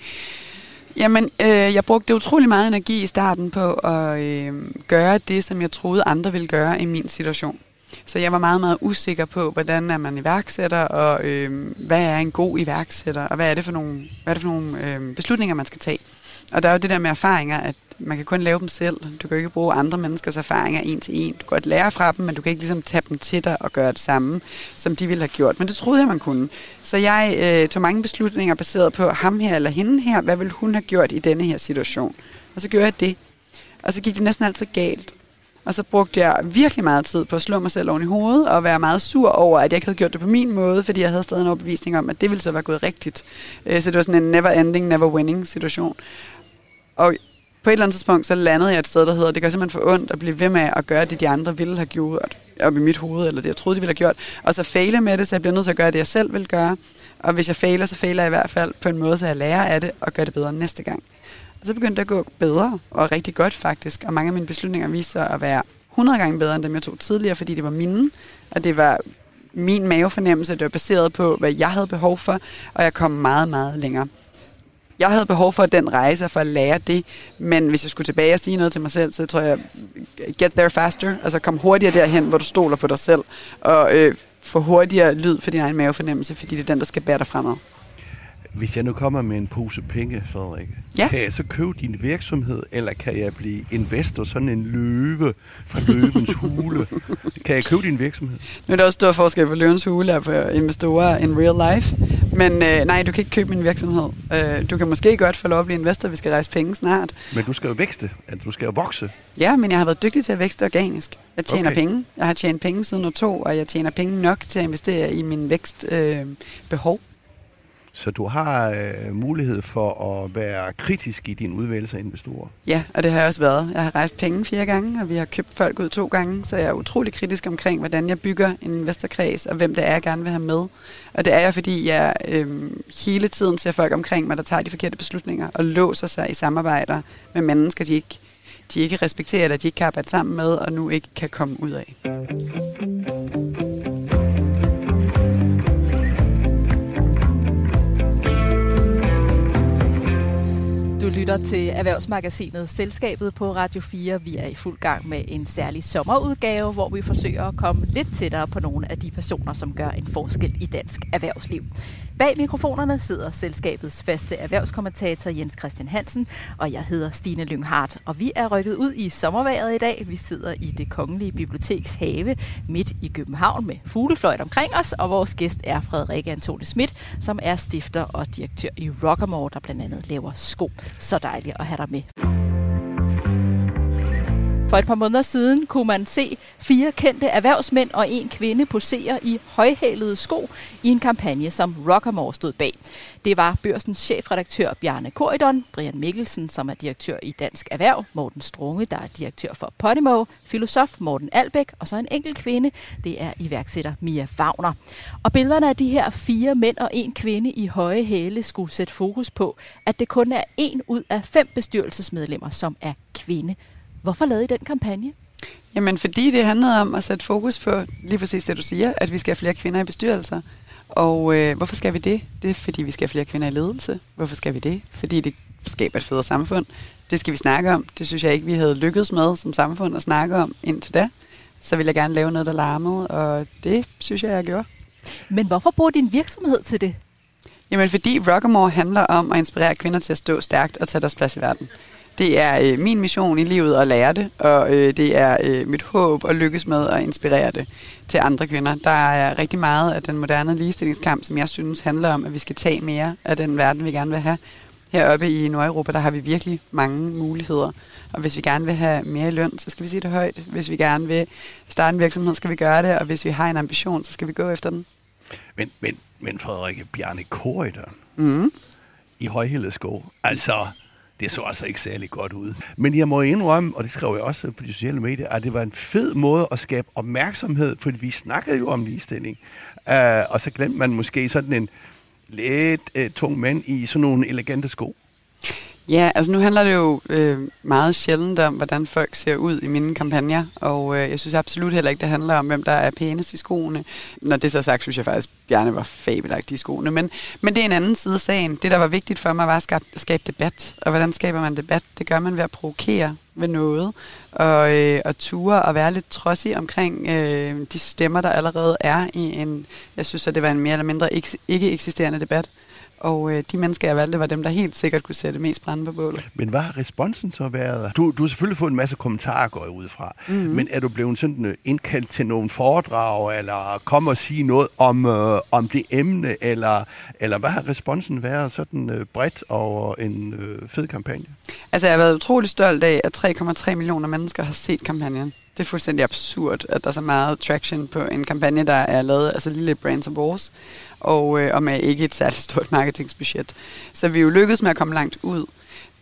Jamen, øh, jeg brugte utrolig meget energi i starten på at øh, gøre det, som jeg troede andre ville gøre i min situation. Så jeg var meget, meget usikker på, hvordan er man iværksætter, og øh, hvad er en god iværksætter, og hvad er det for nogle, hvad er det for nogle øh, beslutninger, man skal tage. Og der er jo det der med erfaringer, at man kan kun lave dem selv. Du kan ikke bruge andre menneskers erfaringer en til en. Du kan godt lære fra dem, men du kan ikke ligesom tage dem til dig og gøre det samme, som de ville have gjort. Men det troede jeg, man kunne. Så jeg øh, tog mange beslutninger baseret på ham her eller hende her. Hvad ville hun have gjort i denne her situation? Og så gjorde jeg det. Og så gik det næsten altid galt. Og så brugte jeg virkelig meget tid på at slå mig selv oven i hovedet og være meget sur over, at jeg ikke havde gjort det på min måde, fordi jeg havde stadig en overbevisning om, at det ville så være gået rigtigt. Øh, så det var sådan en never ending, never winning situation. Og på et eller andet tidspunkt, så landede jeg et sted, der hedder, det gør simpelthen for ondt at blive ved med at gøre det, de andre ville have gjort op i mit hoved, eller det, jeg troede, de ville have gjort. Og så fejle med det, så jeg bliver nødt til at gøre det, jeg selv vil gøre. Og hvis jeg fejler, så fejler jeg i hvert fald på en måde, så jeg lærer af det og gør det bedre næste gang. Og så begyndte det at gå bedre, og rigtig godt faktisk. Og mange af mine beslutninger viste sig at være 100 gange bedre, end dem jeg tog tidligere, fordi det var mine. Og det var min mavefornemmelse, det var baseret på, hvad jeg havde behov for, og jeg kom meget, meget længere. Jeg havde behov for den rejse for at lære det, men hvis jeg skulle tilbage og sige noget til mig selv, så tror jeg, get there faster, altså kom hurtigere derhen, hvor du stoler på dig selv, og øh, få hurtigere lyd for din egen mavefornemmelse, fordi det er den, der skal bære dig fremad. Hvis jeg nu kommer med en pose penge, Frederikke, Ja. kan jeg så købe din virksomhed, eller kan jeg blive investor, sådan en løve fra løvens hule? kan jeg købe din virksomhed? Nu er der også stor forskel på løvens hule og på investorer in real life. Men øh, nej, du kan ikke købe min virksomhed. Øh, du kan måske godt få lov at blive investor, vi skal rejse penge snart. Men du skal jo vækste, altså, du skal jo vokse. Ja, men jeg har været dygtig til at vækste organisk. Jeg tjener okay. penge. Jeg har tjent penge siden år to, og jeg tjener penge nok til at investere i min vækstbehov. Øh, behov. Så du har øh, mulighed for at være kritisk i din udvælgelse af investorer. Ja, og det har jeg også været. Jeg har rejst penge fire gange, og vi har købt folk ud to gange, så jeg er utrolig kritisk omkring, hvordan jeg bygger en investorkreds, og hvem det er, jeg gerne vil have med. Og det er jeg, fordi jeg øh, hele tiden ser folk omkring mig, der tager de forkerte beslutninger, og låser sig i samarbejder med mennesker, de ikke, de ikke respekterer, eller de ikke kan arbejde sammen med, og nu ikke kan komme ud af. Du lytter til Erhvervsmagasinet Selskabet på Radio 4. Vi er i fuld gang med en særlig sommerudgave, hvor vi forsøger at komme lidt tættere på nogle af de personer, som gør en forskel i dansk erhvervsliv. Bag mikrofonerne sidder selskabets faste erhvervskommentator Jens Christian Hansen, og jeg hedder Stine Lynghardt. Og vi er rykket ud i sommerværet i dag. Vi sidder i det kongelige biblioteks have midt i København med fuglefløjt omkring os, og vores gæst er Frederik Antone Schmidt, som er stifter og direktør i Rockamore, der blandt andet laver sko. Så dejligt at have dig med. For et par måneder siden kunne man se fire kendte erhvervsmænd og en kvinde posere i højhælede sko i en kampagne, som Rockamore stod bag. Det var børsens chefredaktør Bjarne Koridon, Brian Mikkelsen, som er direktør i Dansk Erhverv, Morten Strunge, der er direktør for Podimo, filosof Morten Albæk og så en enkelt kvinde, det er iværksætter Mia Wagner. Og billederne af de her fire mænd og en kvinde i høje hæle skulle sætte fokus på, at det kun er en ud af fem bestyrelsesmedlemmer, som er kvinde. Hvorfor lavede I den kampagne? Jamen, fordi det handlede om at sætte fokus på lige præcis det, du siger, at vi skal have flere kvinder i bestyrelser. Og øh, hvorfor skal vi det? Det er, fordi vi skal have flere kvinder i ledelse. Hvorfor skal vi det? Fordi det skaber et federe samfund. Det skal vi snakke om. Det synes jeg ikke, vi havde lykkedes med som samfund at snakke om indtil da. Så ville jeg gerne lave noget, der larmede, og det synes jeg, jeg gjorde. Men hvorfor bruger din virksomhed til det? Jamen, fordi Rockamore handler om at inspirere kvinder til at stå stærkt og tage deres plads i verden. Det er øh, min mission i livet at lære det, og øh, det er øh, mit håb at lykkes med at inspirere det til andre kvinder. Der er rigtig meget af den moderne ligestillingskamp, som jeg synes handler om, at vi skal tage mere af den verden, vi gerne vil have. Heroppe i Nordeuropa, der har vi virkelig mange muligheder. Og hvis vi gerne vil have mere løn, så skal vi sige det højt. Hvis vi gerne vil starte en virksomhed, skal vi gøre det. Og hvis vi har en ambition, så skal vi gå efter den. Men, men, men Frederikke Bjarne Korydon mm. i højhældet sko. Altså, det så altså ikke særlig godt ud. Men jeg må indrømme, og det skrev jeg også på de sociale medier, at det var en fed måde at skabe opmærksomhed, fordi vi snakkede jo om ligestilling. Uh, og så glemte man måske sådan en lidt uh, tung mand i sådan nogle elegante sko. Ja, altså nu handler det jo øh, meget sjældent om, hvordan folk ser ud i mine kampagner, og øh, jeg synes absolut heller ikke, det handler om, hvem der er pænest i skoene. Når det så er sagt, synes jeg faktisk, Bjarne var fabelagtig i skoene, men, men det er en anden side af sagen. Det, der var vigtigt for mig, var at skabe, skabe debat, og hvordan skaber man debat? Det gør man ved at provokere ved noget, og, øh, og ture og være lidt trodsig omkring øh, de stemmer, der allerede er i en, jeg synes, at det var en mere eller mindre ikke, ikke eksisterende debat. Og øh, de mennesker, jeg valgte, var dem, der helt sikkert kunne sætte mest brænde på bålet. Men hvad har responsen så været? Du, du har selvfølgelig fået en masse kommentarer, går jeg ud fra. Mm-hmm. Men er du blevet sådan øh, indkaldt til nogle foredrag, eller kom og sige noget om, øh, om det emne, eller, eller hvad har responsen været sådan øh, bredt over en øh, fed kampagne? Altså, jeg har været utrolig stolt af, at 3,3 millioner mennesker har set kampagnen. Det er fuldstændig absurd, at der er så meget traction på en kampagne, der er lavet, altså lille Brands of vores, og, øh, og med ikke et særligt stort marketingsbudget. Så vi er jo lykkedes med at komme langt ud.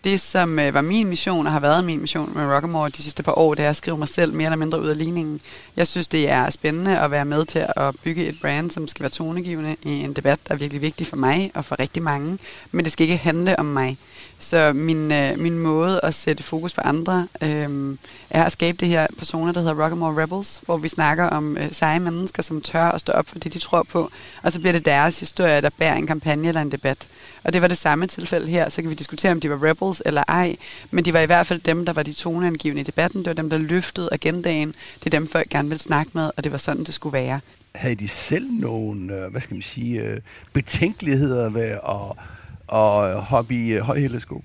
Det, som øh, var min mission og har været min mission med Rockamore de sidste par år, det er at skrive mig selv mere eller mindre ud af ligningen. Jeg synes, det er spændende at være med til at bygge et brand, som skal være tonegivende i en debat, der er virkelig vigtig for mig og for rigtig mange. Men det skal ikke handle om mig. Så min, øh, min måde at sætte fokus på andre øh, er at skabe det her personer, der hedder Rockamore Rebels, hvor vi snakker om øh, seje mennesker, som tør at stå op for det, de tror på. Og så bliver det deres historie, der bærer en kampagne eller en debat. Og det var det samme tilfælde her. Så kan vi diskutere, om de var rebels eller ej. Men de var i hvert fald dem, der var de toneangivende i debatten. Det var dem, der løftede agendaen. Det er dem, folk gerne vil snakke med, og det var sådan, det skulle være. Havde de selv nogle, øh, hvad skal man sige, øh, betænkeligheder ved at og hobby øh, højhældesko.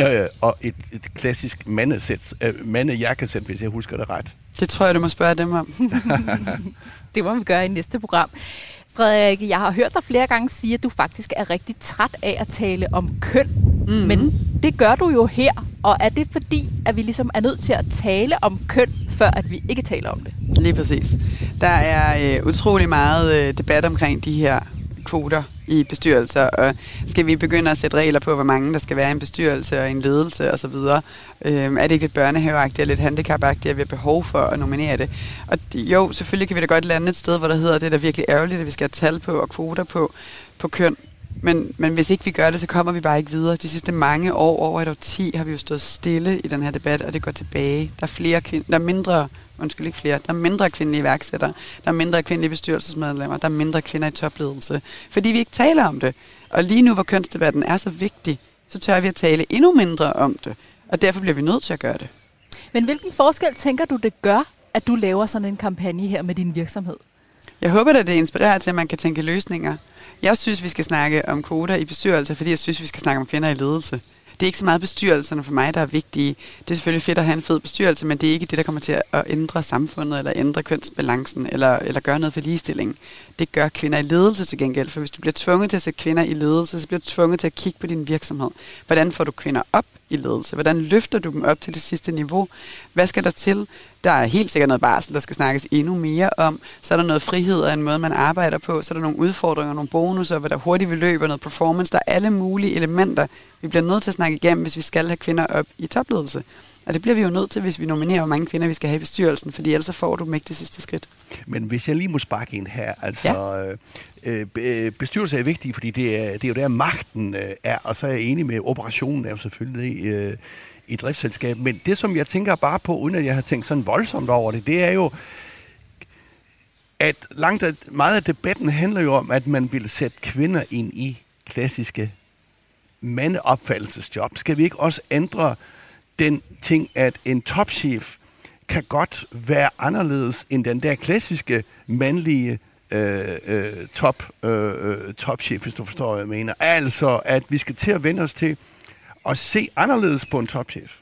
Øh, og et, et klassisk mandesæt, øh, mandejakkesæt, hvis jeg husker det ret. Det tror jeg, du må spørge dem om. det må vi gøre i næste program. Frederik, jeg har hørt dig flere gange sige, at du faktisk er rigtig træt af at tale om køn. Mm. Men det gør du jo her. Og er det fordi, at vi ligesom er nødt til at tale om køn, før at vi ikke taler om det? Lige præcis. Der er øh, utrolig meget øh, debat omkring de her kvoter i bestyrelser, og skal vi begynde at sætte regler på, hvor mange der skal være i en bestyrelse og en ledelse osv.? Øhm, er det ikke lidt børnehaveagtigt og lidt handicapagtigt, at vi har behov for at nominere det? Og jo, selvfølgelig kan vi da godt lande et sted, hvor der hedder, det er da virkelig ærgerligt, at vi skal have tal på og kvoter på, på køn. Men, men hvis ikke vi gør det, så kommer vi bare ikke videre. De sidste mange år, over et årti, 10, har vi jo stået stille i den her debat, og det går tilbage. Der er flere kvinder, der er mindre undskyld ikke flere, der er mindre kvindelige iværksættere, der er mindre kvindelige bestyrelsesmedlemmer, der er mindre kvinder i topledelse. Fordi vi ikke taler om det. Og lige nu, hvor kønsdebatten er så vigtig, så tør vi at tale endnu mindre om det. Og derfor bliver vi nødt til at gøre det. Men hvilken forskel tænker du, det gør, at du laver sådan en kampagne her med din virksomhed? Jeg håber, at det inspirerer til, at man kan tænke løsninger. Jeg synes, vi skal snakke om kvoter i bestyrelser, fordi jeg synes, vi skal snakke om kvinder i ledelse det er ikke så meget bestyrelserne for mig, der er vigtige. Det er selvfølgelig fedt at have en fed bestyrelse, men det er ikke det, der kommer til at ændre samfundet, eller ændre kønsbalancen, eller, eller gøre noget for ligestilling. Det gør kvinder i ledelse til gengæld, for hvis du bliver tvunget til at sætte kvinder i ledelse, så bliver du tvunget til at kigge på din virksomhed. Hvordan får du kvinder op i ledelse? Hvordan løfter du dem op til det sidste niveau? Hvad skal der til? Der er helt sikkert noget barsel, der skal snakkes endnu mere om. Så er der noget frihed og en måde, man arbejder på. Så er der nogle udfordringer, nogle bonusser, hvad der hurtigt vil løbe, og noget performance. Der er alle mulige elementer, vi bliver nødt til at snakke igennem, hvis vi skal have kvinder op i topledelse. Og det bliver vi jo nødt til, hvis vi nominerer, hvor mange kvinder vi skal have i bestyrelsen, fordi ellers så får du ikke det sidste skridt. Men hvis jeg lige må sparke ind her, altså ja. øh, øh bestyrelse er vigtig, fordi det er, det er jo der magten øh, er, og så er jeg enig med, operationen er jo selvfølgelig øh, i driftsselskab. Men det, som jeg tænker bare på, uden at jeg har tænkt sådan voldsomt over det, det er jo, at langt at, meget af debatten handler jo om, at man vil sætte kvinder ind i klassiske mandeopfattelsesjob. Skal vi ikke også ændre den ting, at en topchef kan godt være anderledes end den der klassiske mandlige øh, øh, top, øh, øh topchef, hvis du forstår, hvad jeg mener. Altså, at vi skal til at vende os til at se anderledes på en topchef.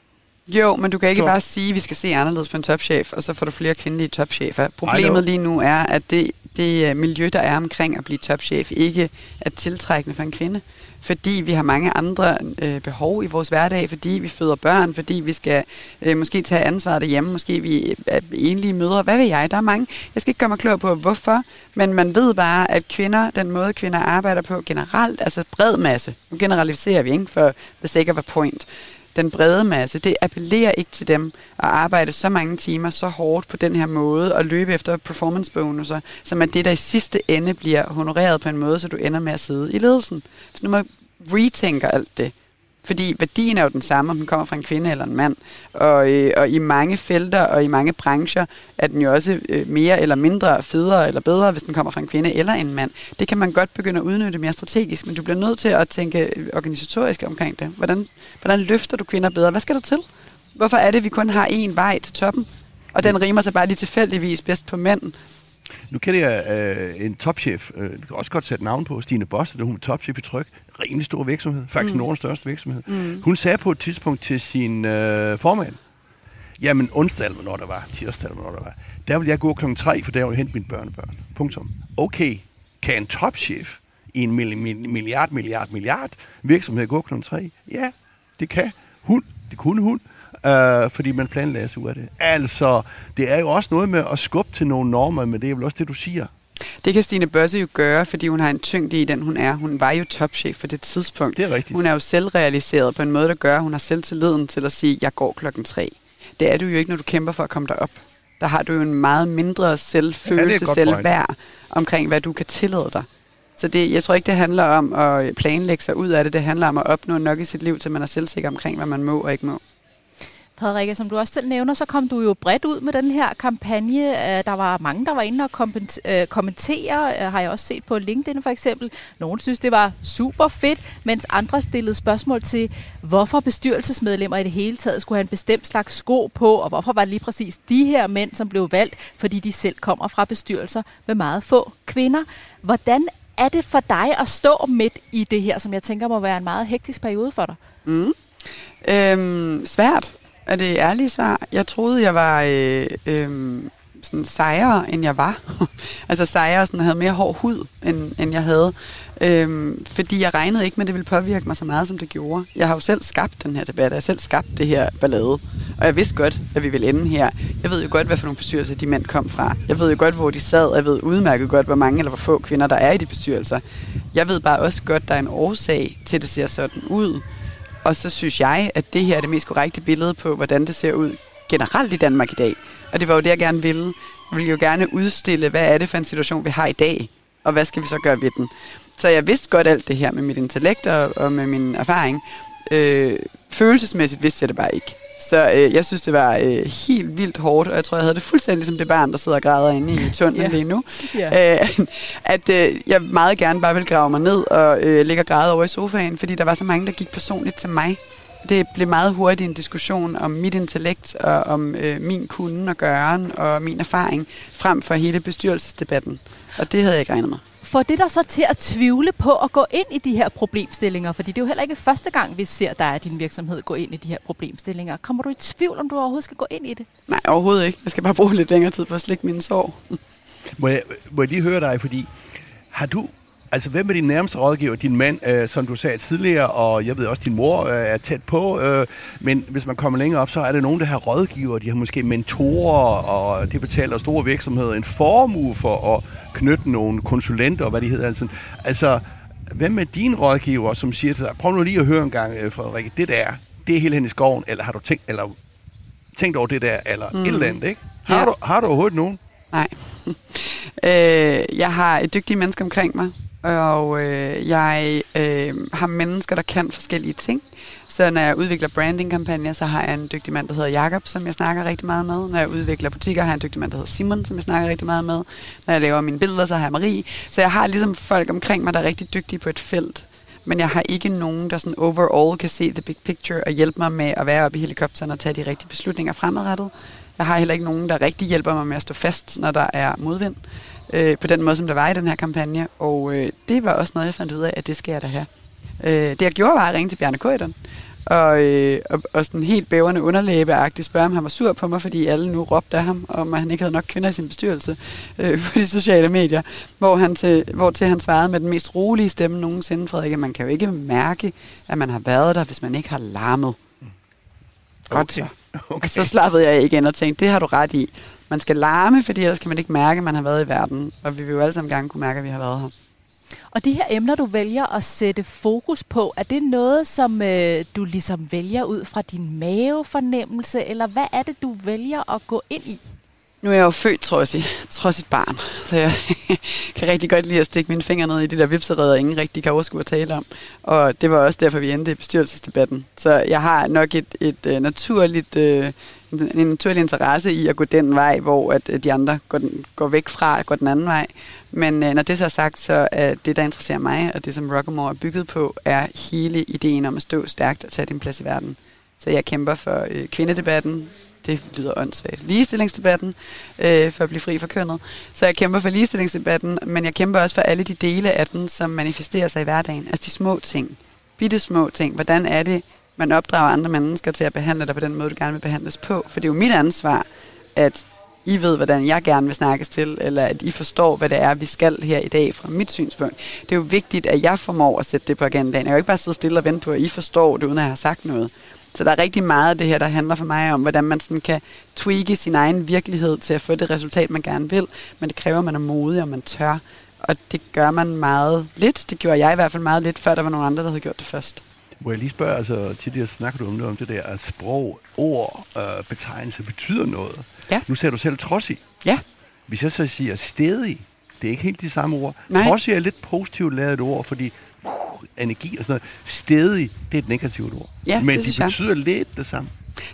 Jo, men du kan ikke så. bare sige, at vi skal se anderledes på en topchef, og så får du flere kvindelige topchefer. Problemet lige nu er, at det, det øh, miljø, der er omkring at blive topchef, ikke er tiltrækkende for en kvinde fordi vi har mange andre øh, behov i vores hverdag, fordi vi føder børn, fordi vi skal øh, måske tage ansvaret derhjemme, måske vi øh, er enlige mødre, hvad ved jeg, der er mange. Jeg skal ikke gøre mig klog på, hvorfor, men man ved bare, at kvinder, den måde kvinder arbejder på generelt, altså bred masse, nu generaliserer vi ikke? For the sake of a point, den brede masse, det appellerer ikke til dem at arbejde så mange timer så hårdt på den her måde og løbe efter performance bonuser, som er det, der i sidste ende bliver honoreret på en måde, så du ender med at sidde i ledelsen. Så nu må retænker alt det. Fordi værdien er jo den samme, om den kommer fra en kvinde eller en mand. Og, øh, og i mange felter og i mange brancher er den jo også øh, mere eller mindre federe eller bedre, hvis den kommer fra en kvinde eller en mand. Det kan man godt begynde at udnytte mere strategisk, men du bliver nødt til at tænke øh, organisatorisk omkring det. Hvordan, hvordan løfter du kvinder bedre? Hvad skal der til? Hvorfor er det, at vi kun har én vej til toppen? Og den rimer sig bare lige tilfældigvis bedst på mænd. Nu kender jeg øh, en topchef, øh, du kan også godt sætte navn på, Stine Boss, der hun er topchef i Tryk, rimelig stor virksomhed, faktisk mm. Nordens største virksomhed. Mm. Hun sagde på et tidspunkt til sin øh, formand, jamen onsdag eller hvornår der var, tirsdag eller hvornår der var, der vil jeg gå klokken 3, for der vil jeg hente mine børnebørn. Punktum. Okay, kan en topchef i en milliard, milliard, milliard virksomhed gå klokken 3? Ja, det kan hun. Det kunne hun øh, fordi man planlagde sig ud af det. Altså, det er jo også noget med at skubbe til nogle normer, men det er vel også det, du siger. Det kan Stine Børse jo gøre, fordi hun har en tyngde i den, hun er. Hun var jo topchef på det tidspunkt. Det er rigtigt. Hun er jo selvrealiseret på en måde, der gør, at hun har selvtilliden til at sige, jeg går klokken tre. Det er du jo ikke, når du kæmper for at komme derop. Der har du jo en meget mindre selvfølelse, ja, selvværd omkring, hvad du kan tillade dig. Så det, jeg tror ikke, det handler om at planlægge sig ud af det. Det handler om at opnå nok i sit liv, til man er selvsikker omkring, hvad man må og ikke må. Frederikke, som du også selv nævner, så kom du jo bredt ud med den her kampagne. Øh, der var mange, der var inde og øh, kommentere, øh, har jeg også set på LinkedIn for eksempel. Nogle synes, det var super fedt, mens andre stillede spørgsmål til, hvorfor bestyrelsesmedlemmer i det hele taget skulle have en bestemt slags sko på, og hvorfor var det lige præcis de her mænd, som blev valgt, fordi de selv kommer fra bestyrelser med meget få kvinder. Hvordan er det for dig at stå midt i det her, som jeg tænker må være en meget hektisk periode for dig? Mm. Øhm, svært er det ærlige svar. Jeg troede, jeg var øh, øh, sådan sejere, end jeg var. altså sejere, sådan havde mere hård hud, end, end jeg havde. Øhm, fordi jeg regnede ikke med, at det ville påvirke mig så meget, som det gjorde. Jeg har jo selv skabt den her debat, jeg har selv skabt det her ballade. Og jeg vidste godt, at vi ville ende her. Jeg ved jo godt, hvad for nogle bestyrelser de mænd kom fra. Jeg ved jo godt, hvor de sad, og jeg ved udmærket godt, hvor mange eller hvor få kvinder, der er i de bestyrelser. Jeg ved bare også godt, at der er en årsag til, at det ser sådan ud. Og så synes jeg, at det her er det mest korrekte billede på, hvordan det ser ud generelt i Danmark i dag. Og det var jo det, jeg gerne ville. Jeg ville jo gerne udstille, hvad er det for en situation, vi har i dag, og hvad skal vi så gøre ved den. Så jeg vidste godt alt det her med mit intellekt og, og med min erfaring. Øh, følelsesmæssigt vidste jeg det bare ikke. Så øh, jeg synes, det var øh, helt vildt hårdt, og jeg tror, jeg havde det fuldstændig som det barn, der sidder og græder inde i tunnelen yeah. lige nu. Yeah. Øh, at øh, jeg meget gerne bare vil grave mig ned og øh, ligge og græde over i sofaen, fordi der var så mange, der gik personligt til mig. Det blev meget hurtigt en diskussion om mit intellekt og om øh, min kunden og gøren og min erfaring, frem for hele bestyrelsesdebatten. Og det havde jeg ikke regnet med får det der så til at tvivle på at gå ind i de her problemstillinger? Fordi det er jo heller ikke første gang, vi ser dig og din virksomhed gå ind i de her problemstillinger. Kommer du i tvivl, om du overhovedet skal gå ind i det? Nej, overhovedet ikke. Jeg skal bare bruge lidt længere tid på at slikke mine sår. må, jeg, må jeg lige høre dig, fordi har du Altså, hvem er din nærmeste rådgiver? Din mand, øh, som du sagde tidligere, og jeg ved også, din mor øh, er tæt på. Øh, men hvis man kommer længere op, så er der nogen, der har rådgiver. De har måske mentorer, og det betaler store virksomheder en formue for at knytte nogle konsulenter, og hvad de hedder. Altså, altså hvem er din rådgiver, som siger til dig, prøv nu lige at høre en gang, øh, Frederik, det der, det er helt hen i skoven, eller har du tænkt, eller tænkt over det der, eller mm. et eller andet, ikke? Har, ja. du, har du overhovedet nogen? Nej. øh, jeg har et dygtigt menneske omkring mig, og øh, jeg øh, har mennesker, der kan forskellige ting. Så når jeg udvikler branding-kampagner, så har jeg en dygtig mand, der hedder Jakob, som jeg snakker rigtig meget med. Når jeg udvikler butikker, har jeg en dygtig mand, der hedder Simon, som jeg snakker rigtig meget med. Når jeg laver mine billeder, så har jeg Marie. Så jeg har ligesom folk omkring mig, der er rigtig dygtige på et felt. Men jeg har ikke nogen, der sådan overall kan se the big picture og hjælpe mig med at være oppe i helikopteren og tage de rigtige beslutninger fremadrettet. Jeg har heller ikke nogen, der rigtig hjælper mig med at stå fast, når der er modvind øh, på den måde, som der var i den her kampagne. Og øh, det var også noget, jeg fandt ud af, at det skal jeg da have. Øh, det jeg gjorde, var at ringe til Bjarne Køjderen, og, øh, og, og sådan helt bævende underlæbeagtigt spørge, om han var sur på mig, fordi alle nu råbte af ham, om at han ikke havde nok kvinder i sin bestyrelse øh, på de sociale medier, hvor, han til, hvor til han svarede med den mest rolige stemme nogensinde, Frederik, at man kan jo ikke mærke, at man har været der, hvis man ikke har larmet. Godt så. Okay. Og så slappede jeg igen og tænkte, det har du ret i. Man skal larme, fordi ellers kan man ikke mærke, at man har været i verden. Og vi vil jo alle sammen gerne kunne mærke, at vi har været her. Og de her emner, du vælger at sætte fokus på, er det noget, som øh, du ligesom vælger ud fra din mavefornemmelse, eller hvad er det, du vælger at gå ind i? Nu er jeg jo født trodsig, trodsigt barn, så jeg kan rigtig godt lide at stikke mine fingre ned i de der vipsereder, ingen rigtig kan overskue at tale om. Og det var også derfor, vi endte i bestyrelsesdebatten. Så jeg har nok et, et, øh, naturligt, øh, en naturlig interesse i at gå den vej, hvor at øh, de andre går, den, går væk fra og går den anden vej. Men når det så er sagt, så er det, der interesserer mig, og det, som Rockamore er bygget på, er hele ideen om at stå stærkt og tage din plads i verden. Så jeg kæmper for kvindedebatten, det lyder åndssvagt, ligestillingsdebatten, øh, for at blive fri for kønnet. Så jeg kæmper for ligestillingsdebatten, men jeg kæmper også for alle de dele af den, som manifesterer sig i hverdagen. Altså de små ting, bitte små ting. Hvordan er det, man opdrager andre mennesker til at behandle dig på den måde, du gerne vil behandles på? For det er jo mit ansvar, at I ved, hvordan jeg gerne vil snakkes til, eller at I forstår, hvad det er, vi skal her i dag fra mit synspunkt. Det er jo vigtigt, at jeg formår at sætte det på agendaen. Jeg kan jo ikke bare sidde stille og vente på, at I forstår det, uden at jeg har sagt noget. Så der er rigtig meget af det her, der handler for mig om, hvordan man sådan kan tweake sin egen virkelighed til at få det resultat, man gerne vil. Men det kræver, at man er modig, og man tør. Og det gør man meget lidt. Det gjorde jeg i hvert fald meget lidt, før der var nogle andre, der havde gjort det først. Må jeg lige spørge, altså tidligere snakker du om det, om det der, at sprog, ord, øh, betegnelse betyder noget. Ja. Nu ser du selv trodsig. Ja. Hvis jeg så siger stedig, det er ikke helt de samme ord. Nej. Trodsig er lidt positivt lavet ord, fordi energi og sådan noget. Stedig, det er et negativt ord. Ja, Men det de betyder jeg. lidt det samme.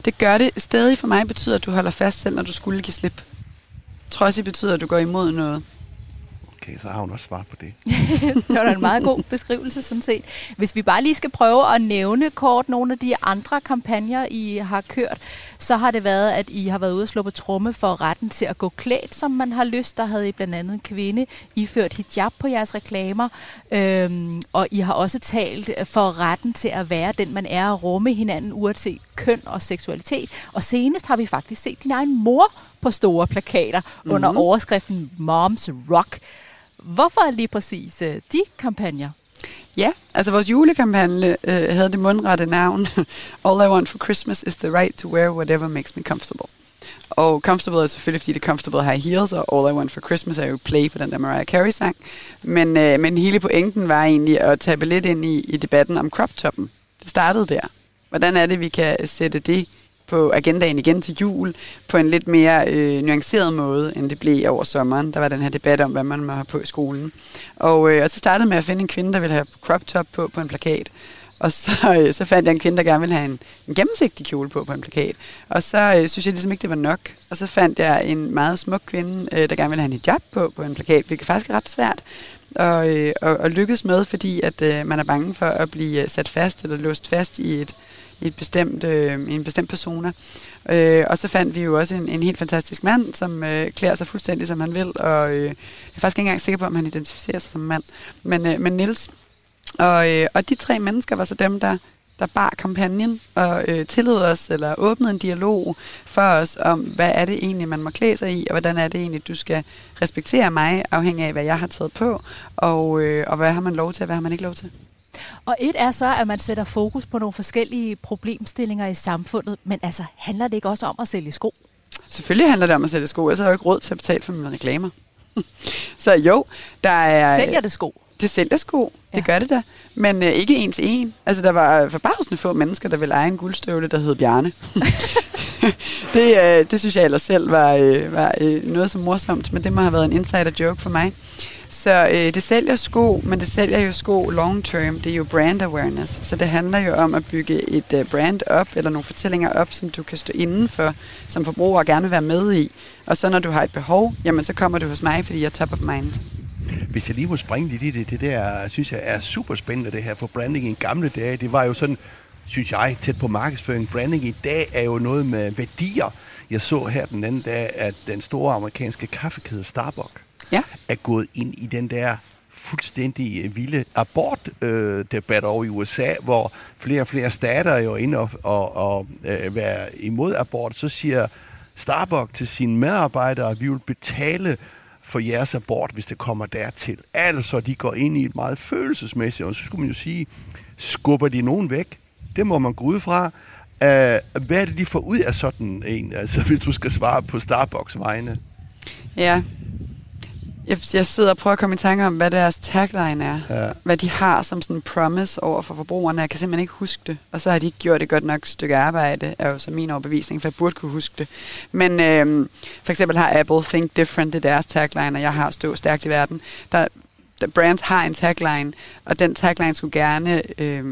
Det gør det. Stedig for mig betyder, at du holder fast selv, når du skulle give slip. Trodsig betyder, at du går imod noget. Okay, så har hun også svar på det. det var en meget god beskrivelse, sådan set. Hvis vi bare lige skal prøve at nævne kort nogle af de andre kampagner, I har kørt, så har det været, at I har været ude og slå på tromme for retten til at gå klædt, som man har lyst. Der havde I blandt andet en kvinde iført hijab på jeres reklamer, øhm, og I har også talt for retten til at være den, man er, og rumme hinanden, uanset, køn og seksualitet. Og senest har vi faktisk set din egen mor på store plakater mm-hmm. under overskriften Moms Rock. Hvorfor lige præcis øh, de kampagner? Ja, altså vores julekampagne øh, havde det mundrette navn All I want for Christmas is the right to wear whatever makes me comfortable. Og comfortable er selvfølgelig, fordi det er comfortable high heels, og All I Want for Christmas er jo play på den der Mariah Carey-sang. Men, øh, men hele pointen var egentlig at tabe lidt ind i, i debatten om crop toppen. Det startede der. Hvordan er det, vi kan sætte det på agendaen igen til jul på en lidt mere øh, nuanceret måde, end det blev over sommeren. Der var den her debat om, hvad man må have på i skolen. Og, øh, og så startede med at finde en kvinde, der ville have crop top på på en plakat. Og så, øh, så fandt jeg en kvinde, der gerne ville have en, en gennemsigtig kjole på på en plakat. Og så øh, synes jeg ligesom ikke, det var nok. Og så fandt jeg en meget smuk kvinde, øh, der gerne ville have en hijab på på en plakat, hvilket faktisk er ret svært at, øh, at, at lykkes med, fordi at øh, man er bange for at blive øh, sat fast eller låst fast i et, i et bestemt, øh, en bestemt persona. Øh, og så fandt vi jo også en, en helt fantastisk mand, som øh, klæder sig fuldstændig, som han vil, og øh, jeg er faktisk ikke engang sikker på, om han identificerer sig som mand. Men, øh, men Nils og, øh, og de tre mennesker var så dem, der, der bar kampagnen og øh, tillod os, eller åbnede en dialog for os om, hvad er det egentlig, man må klæde sig i, og hvordan er det egentlig, du skal respektere mig, afhængig af, hvad jeg har taget på, og, øh, og hvad har man lov til, og hvad har man ikke lov til. Og et er så, at man sætter fokus på nogle forskellige problemstillinger i samfundet, men altså, handler det ikke også om at sælge sko? Selvfølgelig handler det om at sælge sko, ellers har jeg jo ikke råd til at betale for mine reklamer. så jo, der er... Sælger det sko? Det sælger sko, det ja. gør det da. Men øh, ikke en til en. Altså, der var forbavsende få mennesker, der ville eje en guldstøvle, der hed Bjarne. det, øh, det synes jeg ellers selv var, øh, var øh, noget så morsomt, men det må have været en insider joke for mig. Så øh, det sælger sko, men det sælger jo sko long term. Det er jo brand awareness. Så det handler jo om at bygge et øh, brand op, eller nogle fortællinger op, som du kan stå inden for, som forbruger gerne vil være med i. Og så når du har et behov, jamen så kommer du hos mig, fordi jeg er top of mind. Hvis jeg lige må springe lidt i det, det der, synes jeg er super spændende det her, for branding i gamle dage, det var jo sådan, synes jeg, tæt på markedsføring. Branding i dag er jo noget med værdier. Jeg så her den anden dag, at den store amerikanske kaffekæde Starbucks ja. er gået ind i den der fuldstændig vilde abortdebat øh, over i USA, hvor flere og flere stater er jo inde og, og, og øh, være imod abort. Så siger Starbucks til sine medarbejdere, at vi vil betale for jeres abort, hvis det kommer dertil. Altså, de går ind i et meget følelsesmæssigt, og så skulle man jo sige, skubber de nogen væk? Det må man gå ud fra. Uh, hvad er det, de får ud af sådan en, altså, hvis du skal svare på Starbucks vegne? Ja, jeg, jeg sidder og prøver at komme i tanke om, hvad deres tagline er. Ja. Hvad de har som sådan en promise over for forbrugerne. Jeg kan simpelthen ikke huske det. Og så har de ikke gjort et godt nok stykke arbejde, er jo så min overbevisning, for jeg burde kunne huske det. Men øhm, for eksempel har Apple Think Different, det er deres tagline, og jeg har Stå Stærkt i Verden. Der, brands har en tagline, og den tagline skulle gerne øh,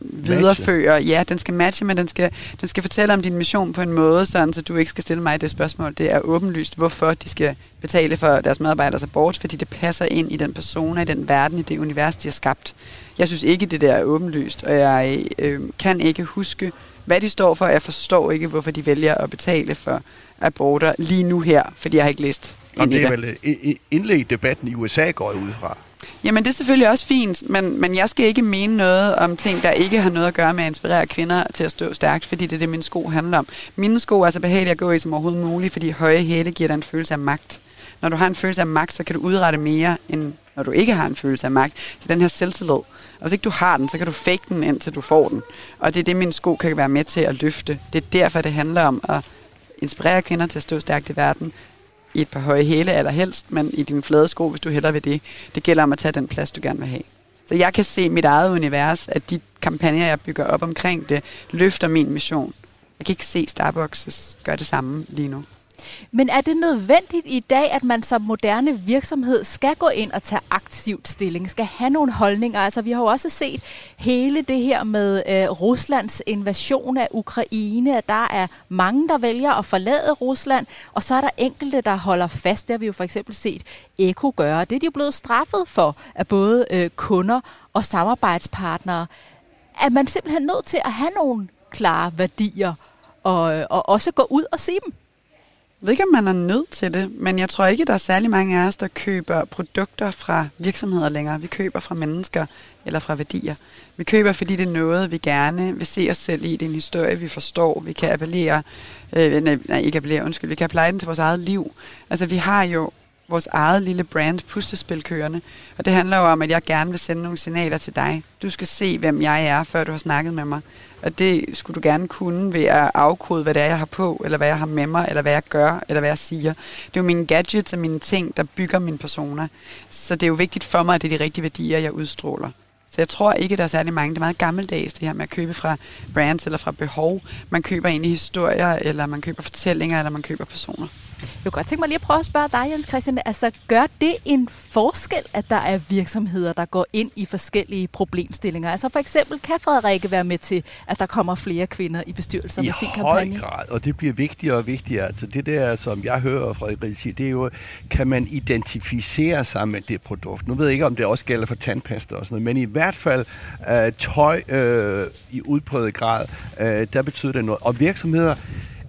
videreføre. Ja, den skal matche, men den skal, den skal fortælle om din mission på en måde, sådan, så du ikke skal stille mig det spørgsmål. Det er åbenlyst, hvorfor de skal betale for deres medarbejders abort, fordi det passer ind i den persona, i den verden, i det univers, de har skabt. Jeg synes ikke, det der er åbenlyst, og jeg øh, kan ikke huske, hvad de står for. Jeg forstår ikke, hvorfor de vælger at betale for aborter lige nu her, fordi jeg har ikke læst og det er vel øh, indlæg i debatten i USA går ud fra. Jamen det er selvfølgelig også fint, men, men jeg skal ikke mene noget om ting, der ikke har noget at gøre med at inspirere kvinder til at stå stærkt, fordi det er det, mine sko handler om. Mine sko er så behagelige at gå i som overhovedet muligt, fordi høje hæle giver dig en følelse af magt. Når du har en følelse af magt, så kan du udrette mere, end når du ikke har en følelse af magt. Det er den her selvtillid. Og hvis ikke du har den, så kan du fake den, indtil du får den. Og det er det, mine sko kan være med til at løfte. Det er derfor, det handler om at inspirere kvinder til at stå stærkt i verden, i et par høje hæle allerhelst, men i dine flade sko, hvis du hellere vil det. Det gælder om at tage den plads, du gerne vil have. Så jeg kan se mit eget univers, at de kampagner, jeg bygger op omkring det, løfter min mission. Jeg kan ikke se Starbucks gøre det samme lige nu. Men er det nødvendigt i dag, at man som moderne virksomhed skal gå ind og tage aktivt stilling, skal have nogle holdninger? Altså, vi har jo også set hele det her med øh, Ruslands invasion af Ukraine, at der er mange, der vælger at forlade Rusland, og så er der enkelte, der holder fast. Det har vi jo for eksempel set Eko gøre. Det er de jo blevet straffet for af både øh, kunder og samarbejdspartnere. Er man simpelthen nødt til at have nogle klare værdier og, øh, og også gå ud og sige dem? Jeg ved ikke, om man er nødt til det, men jeg tror ikke, der er særlig mange af os, der køber produkter fra virksomheder længere. Vi køber fra mennesker eller fra værdier. Vi køber, fordi det er noget, vi gerne vil se os selv i. Det er en historie, vi forstår. Vi kan appellere, øh, nej, nej, ikke appellere, undskyld, vi kan appellere den til vores eget liv. Altså, vi har jo vores eget lille brand, Pustespil, kørende. Og det handler jo om, at jeg gerne vil sende nogle signaler til dig. Du skal se, hvem jeg er, før du har snakket med mig. Og det skulle du gerne kunne ved at afkode, hvad det er, jeg har på, eller hvad jeg har med mig, eller hvad jeg gør, eller hvad jeg siger. Det er jo mine gadgets og mine ting, der bygger min persona. Så det er jo vigtigt for mig, at det er de rigtige værdier, jeg udstråler. Så jeg tror ikke, der er særlig mange. Det er meget gammeldags, det her med at købe fra brands eller fra behov. Man køber egentlig historier, eller man køber fortællinger, eller man køber personer. Jeg kunne godt tænke mig lige at prøve at spørge dig, Jens Christian. Altså, gør det en forskel, at der er virksomheder, der går ind i forskellige problemstillinger? Altså for eksempel, kan Frederikke være med til, at der kommer flere kvinder i bestyrelser I med sin høj kampagne? grad, og det bliver vigtigere og vigtigere. Altså det der, som jeg hører Frederik sige, det er jo, kan man identificere sig med det produkt? Nu ved jeg ikke, om det også gælder for tandpasta og sådan noget, men i hvert fald uh, tøj uh, i udpræget grad, uh, der betyder det noget. Og virksomheder,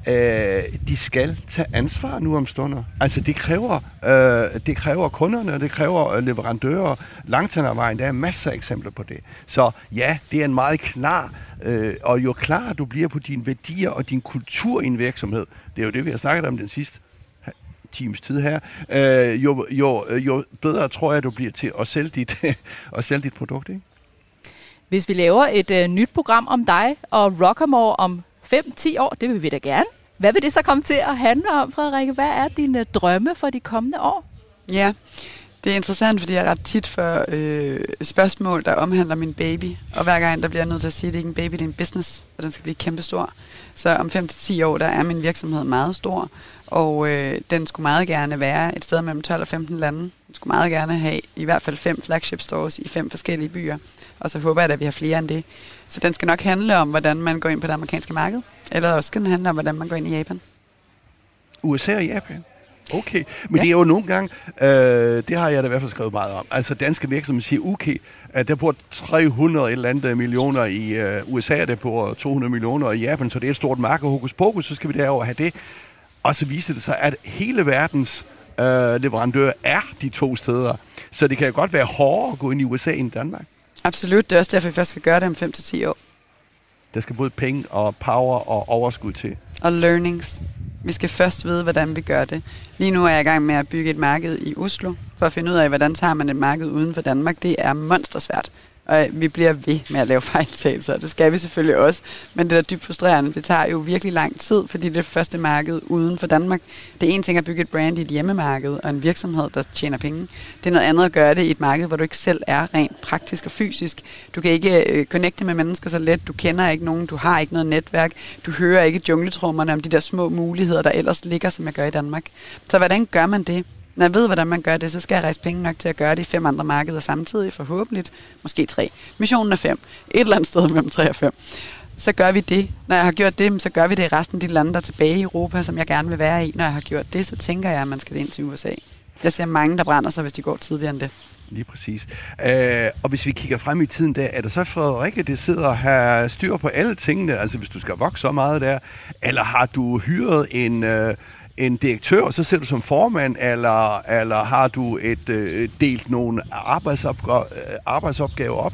øh, de skal tage ansvar nu om stunder. Altså det kræver, øh, det kræver kunderne, det kræver øh, leverandører langt hen ad vejen. Der er masser af eksempler på det. Så ja, det er en meget klar, øh, og jo klar du bliver på dine værdier og din kultur i en virksomhed, det er jo det, vi har snakket om den sidste times tid her, øh, jo, jo, øh, jo bedre tror jeg, du bliver til at sælge dit, at sælge dit produkt. Ikke? Hvis vi laver et øh, nyt program om dig og Rockamore om 5-10 år, det vil vi da gerne. Hvad vil det så komme til at handle om, Frederikke? Hvad er dine drømme for de kommende år? Ja, det er interessant, fordi jeg ret tit for øh, spørgsmål, der omhandler min baby. Og hver gang, der bliver jeg nødt til at sige, at det ikke er en baby, det er en business, og den skal blive kæmpestor. Så om 5-10 år, der er min virksomhed meget stor, og øh, den skulle meget gerne være et sted mellem 12 og 15 lande. Den skulle meget gerne have i hvert fald fem flagship stores i fem forskellige byer. Og så håber jeg, at vi har flere end det. Så den skal nok handle om, hvordan man går ind på det amerikanske marked. Eller også skal den handle om, hvordan man går ind i Japan. USA og Japan? Okay, men ja. det er jo nogle gange, øh, det har jeg da i hvert fald skrevet meget om. Altså danske virksomheder siger, okay, at der bor 300 et eller andet millioner i øh, USA, der bor 200 millioner i Japan, så det er et stort marked. Hokus pokus, så skal vi derover have det. Og så viser det sig, at hele verdens øh, leverandør er de to steder. Så det kan jo godt være hårdere at gå ind i USA end Danmark. Absolut, det er også derfor, vi først skal gøre det om 5-10 år. Der skal både penge og power og overskud til. Og learnings. Vi skal først vide, hvordan vi gør det. Lige nu er jeg i gang med at bygge et marked i Oslo, for at finde ud af, hvordan tager man et marked uden for Danmark. Det er monstersvært. Og vi bliver ved med at lave fejltagelser, det skal vi selvfølgelig også. Men det er dybt frustrerende. Det tager jo virkelig lang tid, fordi det er det første marked uden for Danmark. Det er en ting at bygge et brand i et hjemmemarked og en virksomhed, der tjener penge. Det er noget andet at gøre det i et marked, hvor du ikke selv er rent praktisk og fysisk. Du kan ikke øh, connecte med mennesker så let. Du kender ikke nogen. Du har ikke noget netværk. Du hører ikke jungletrummerne om de der små muligheder, der ellers ligger, som jeg gør i Danmark. Så hvordan gør man det? Når jeg ved, hvordan man gør det, så skal jeg rejse penge nok til at gøre det i fem andre markeder samtidig, forhåbentlig. Måske tre. Missionen er fem. Et eller andet sted mellem tre og fem. Så gør vi det. Når jeg har gjort det, så gør vi det i resten af de lande, der er tilbage i Europa, som jeg gerne vil være i. Når jeg har gjort det, så tænker jeg, at man skal ind til USA. Jeg ser mange, der brænder sig, hvis de går tidligere end det. Lige præcis. Øh, og hvis vi kigger frem i tiden der, er det så Frederikke, det sidder og har styr på alle tingene, altså hvis du skal vokse så meget der, eller har du hyret en, øh, en direktør, og så sidder du som formand, eller, eller har du et øh, delt nogle arbejdsopgaver, øh, arbejdsopgaver op?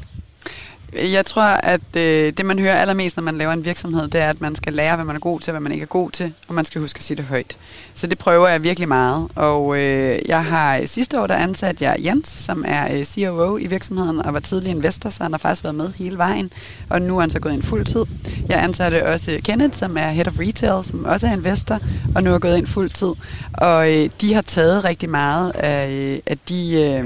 Jeg tror, at øh, det, man hører allermest, når man laver en virksomhed, det er, at man skal lære, hvad man er god til, hvad man ikke er god til, og man skal huske at sige det højt. Så det prøver jeg virkelig meget. Og øh, jeg har øh, sidste år, der ansat jeg Jens, som er øh, COO i virksomheden, og var tidlig investor, så han har faktisk været med hele vejen. Og nu er han så gået ind fuld tid. Jeg ansatte også Kenneth, som er Head of Retail, som også er investor, og nu er gået ind fuld tid. Og øh, de har taget rigtig meget af, øh, af de øh,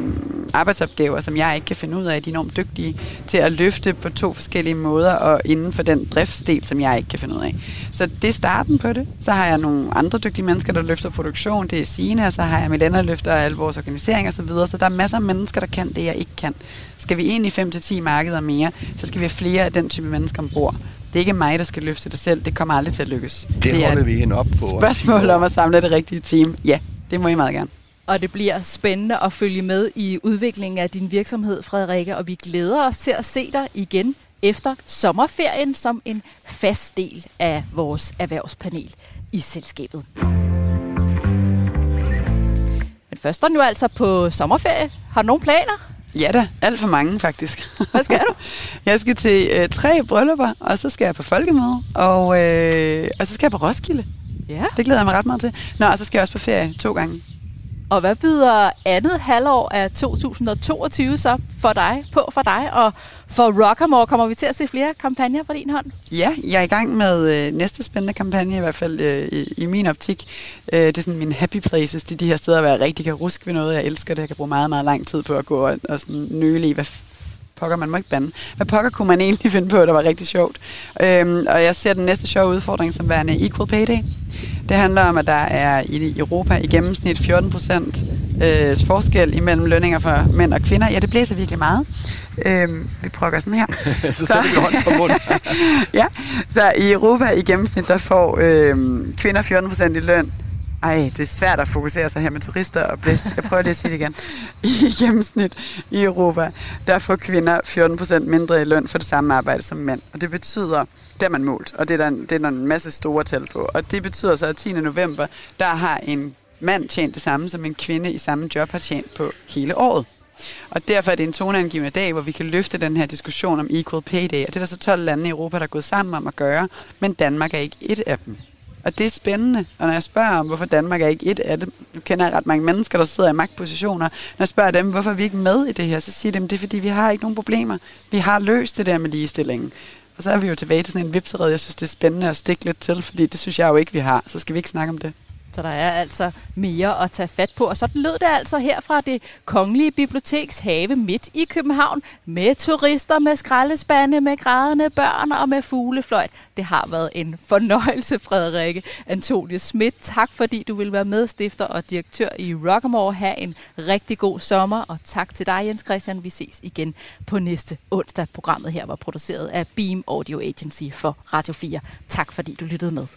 arbejdsopgaver, som jeg ikke kan finde ud af. De er enormt dygtige til at løfte løfte på to forskellige måder, og inden for den driftsdel, som jeg ikke kan finde ud af. Så det er starten på det. Så har jeg nogle andre dygtige mennesker, der løfter produktion. Det er og så har jeg Milena, der løfter al vores organisering osv. Så, videre. så der er masser af mennesker, der kan det, jeg ikke kan. Skal vi ind i 5-10 markeder mere, så skal vi have flere af den type mennesker ombord. Det er ikke mig, der skal løfte det selv. Det kommer aldrig til at lykkes. Det, det holder vi hende op på. Spørgsmål om at samle det rigtige team. Ja, det må I meget gerne. Og det bliver spændende at følge med i udviklingen af din virksomhed, Frederikke, og vi glæder os til at se dig igen efter sommerferien som en fast del af vores erhvervspanel i selskabet. Først er jo altså på sommerferie. Har du nogen planer? Ja da, alt for mange faktisk. Hvad skal du? jeg skal til øh, tre bryllupper, og så skal jeg på folkemøde, og, øh, og så skal jeg på Roskilde. Ja. Det glæder jeg mig ret meget til. Nå, og så skal jeg også på ferie to gange. Og hvad byder andet halvår af 2022 så for dig på for dig? Og for Rockamore kommer vi til at se flere kampagner på din hånd? Ja, jeg er i gang med øh, næste spændende kampagne, i hvert fald øh, i, i min optik. Øh, det er sådan min happy places, det er de her steder, hvor jeg rigtig kan ruske ved noget. Jeg elsker det, jeg kan bruge meget, meget lang tid på at gå og, og sådan nøle i, hvad pokker, man må ikke bande. Hvad pokker kunne man egentlig finde på, der var rigtig sjovt? Øhm, og jeg ser den næste sjove udfordring som værende Equal Pay Day. Det handler om, at der er i Europa i gennemsnit 14 procent øh, forskel imellem lønninger for mænd og kvinder. Ja, det blæser virkelig meget. Øhm, vi prøver sådan her. så sætter vi hånden på munden. ja, så i Europa i gennemsnit, der får øh, kvinder 14 procent i løn ej, det er svært at fokusere sig her med turister og blæst. Jeg prøver lige at sige det igen. I gennemsnit i Europa, der får kvinder 14% mindre i løn for det samme arbejde som mænd. Og det betyder, det er man målt, og det er, der, det er der en masse store tal på. Og det betyder så, at 10. november, der har en mand tjent det samme, som en kvinde i samme job har tjent på hele året. Og derfor er det en toneangivende dag, hvor vi kan løfte den her diskussion om Equal Pay Day. Og det er der så 12 lande i Europa, der er gået sammen om at gøre, men Danmark er ikke et af dem. Og det er spændende. Og når jeg spørger om, hvorfor Danmark er ikke et af dem, nu kender jeg ret mange mennesker, der sidder i magtpositioner, når jeg spørger dem, hvorfor er vi ikke med i det her, så siger de, det er fordi, vi har ikke nogen problemer. Vi har løst det der med ligestillingen. Og så er vi jo tilbage til sådan en vipsered, jeg synes, det er spændende at stikke lidt til, fordi det synes jeg jo ikke, vi har. Så skal vi ikke snakke om det. Så der er altså mere at tage fat på. Og så lød det altså her fra det Kongelige Biblioteks have midt i København med turister, med skraldespande, med grædende børn og med fuglefløjt. Det har været en fornøjelse, Frederikke Antonie Schmidt. Tak fordi du vil være medstifter og direktør i Rockamore. Ha' en rigtig god sommer, og tak til dig, Jens Christian. Vi ses igen på næste onsdag. Programmet her var produceret af Beam Audio Agency for Radio 4. Tak fordi du lyttede med.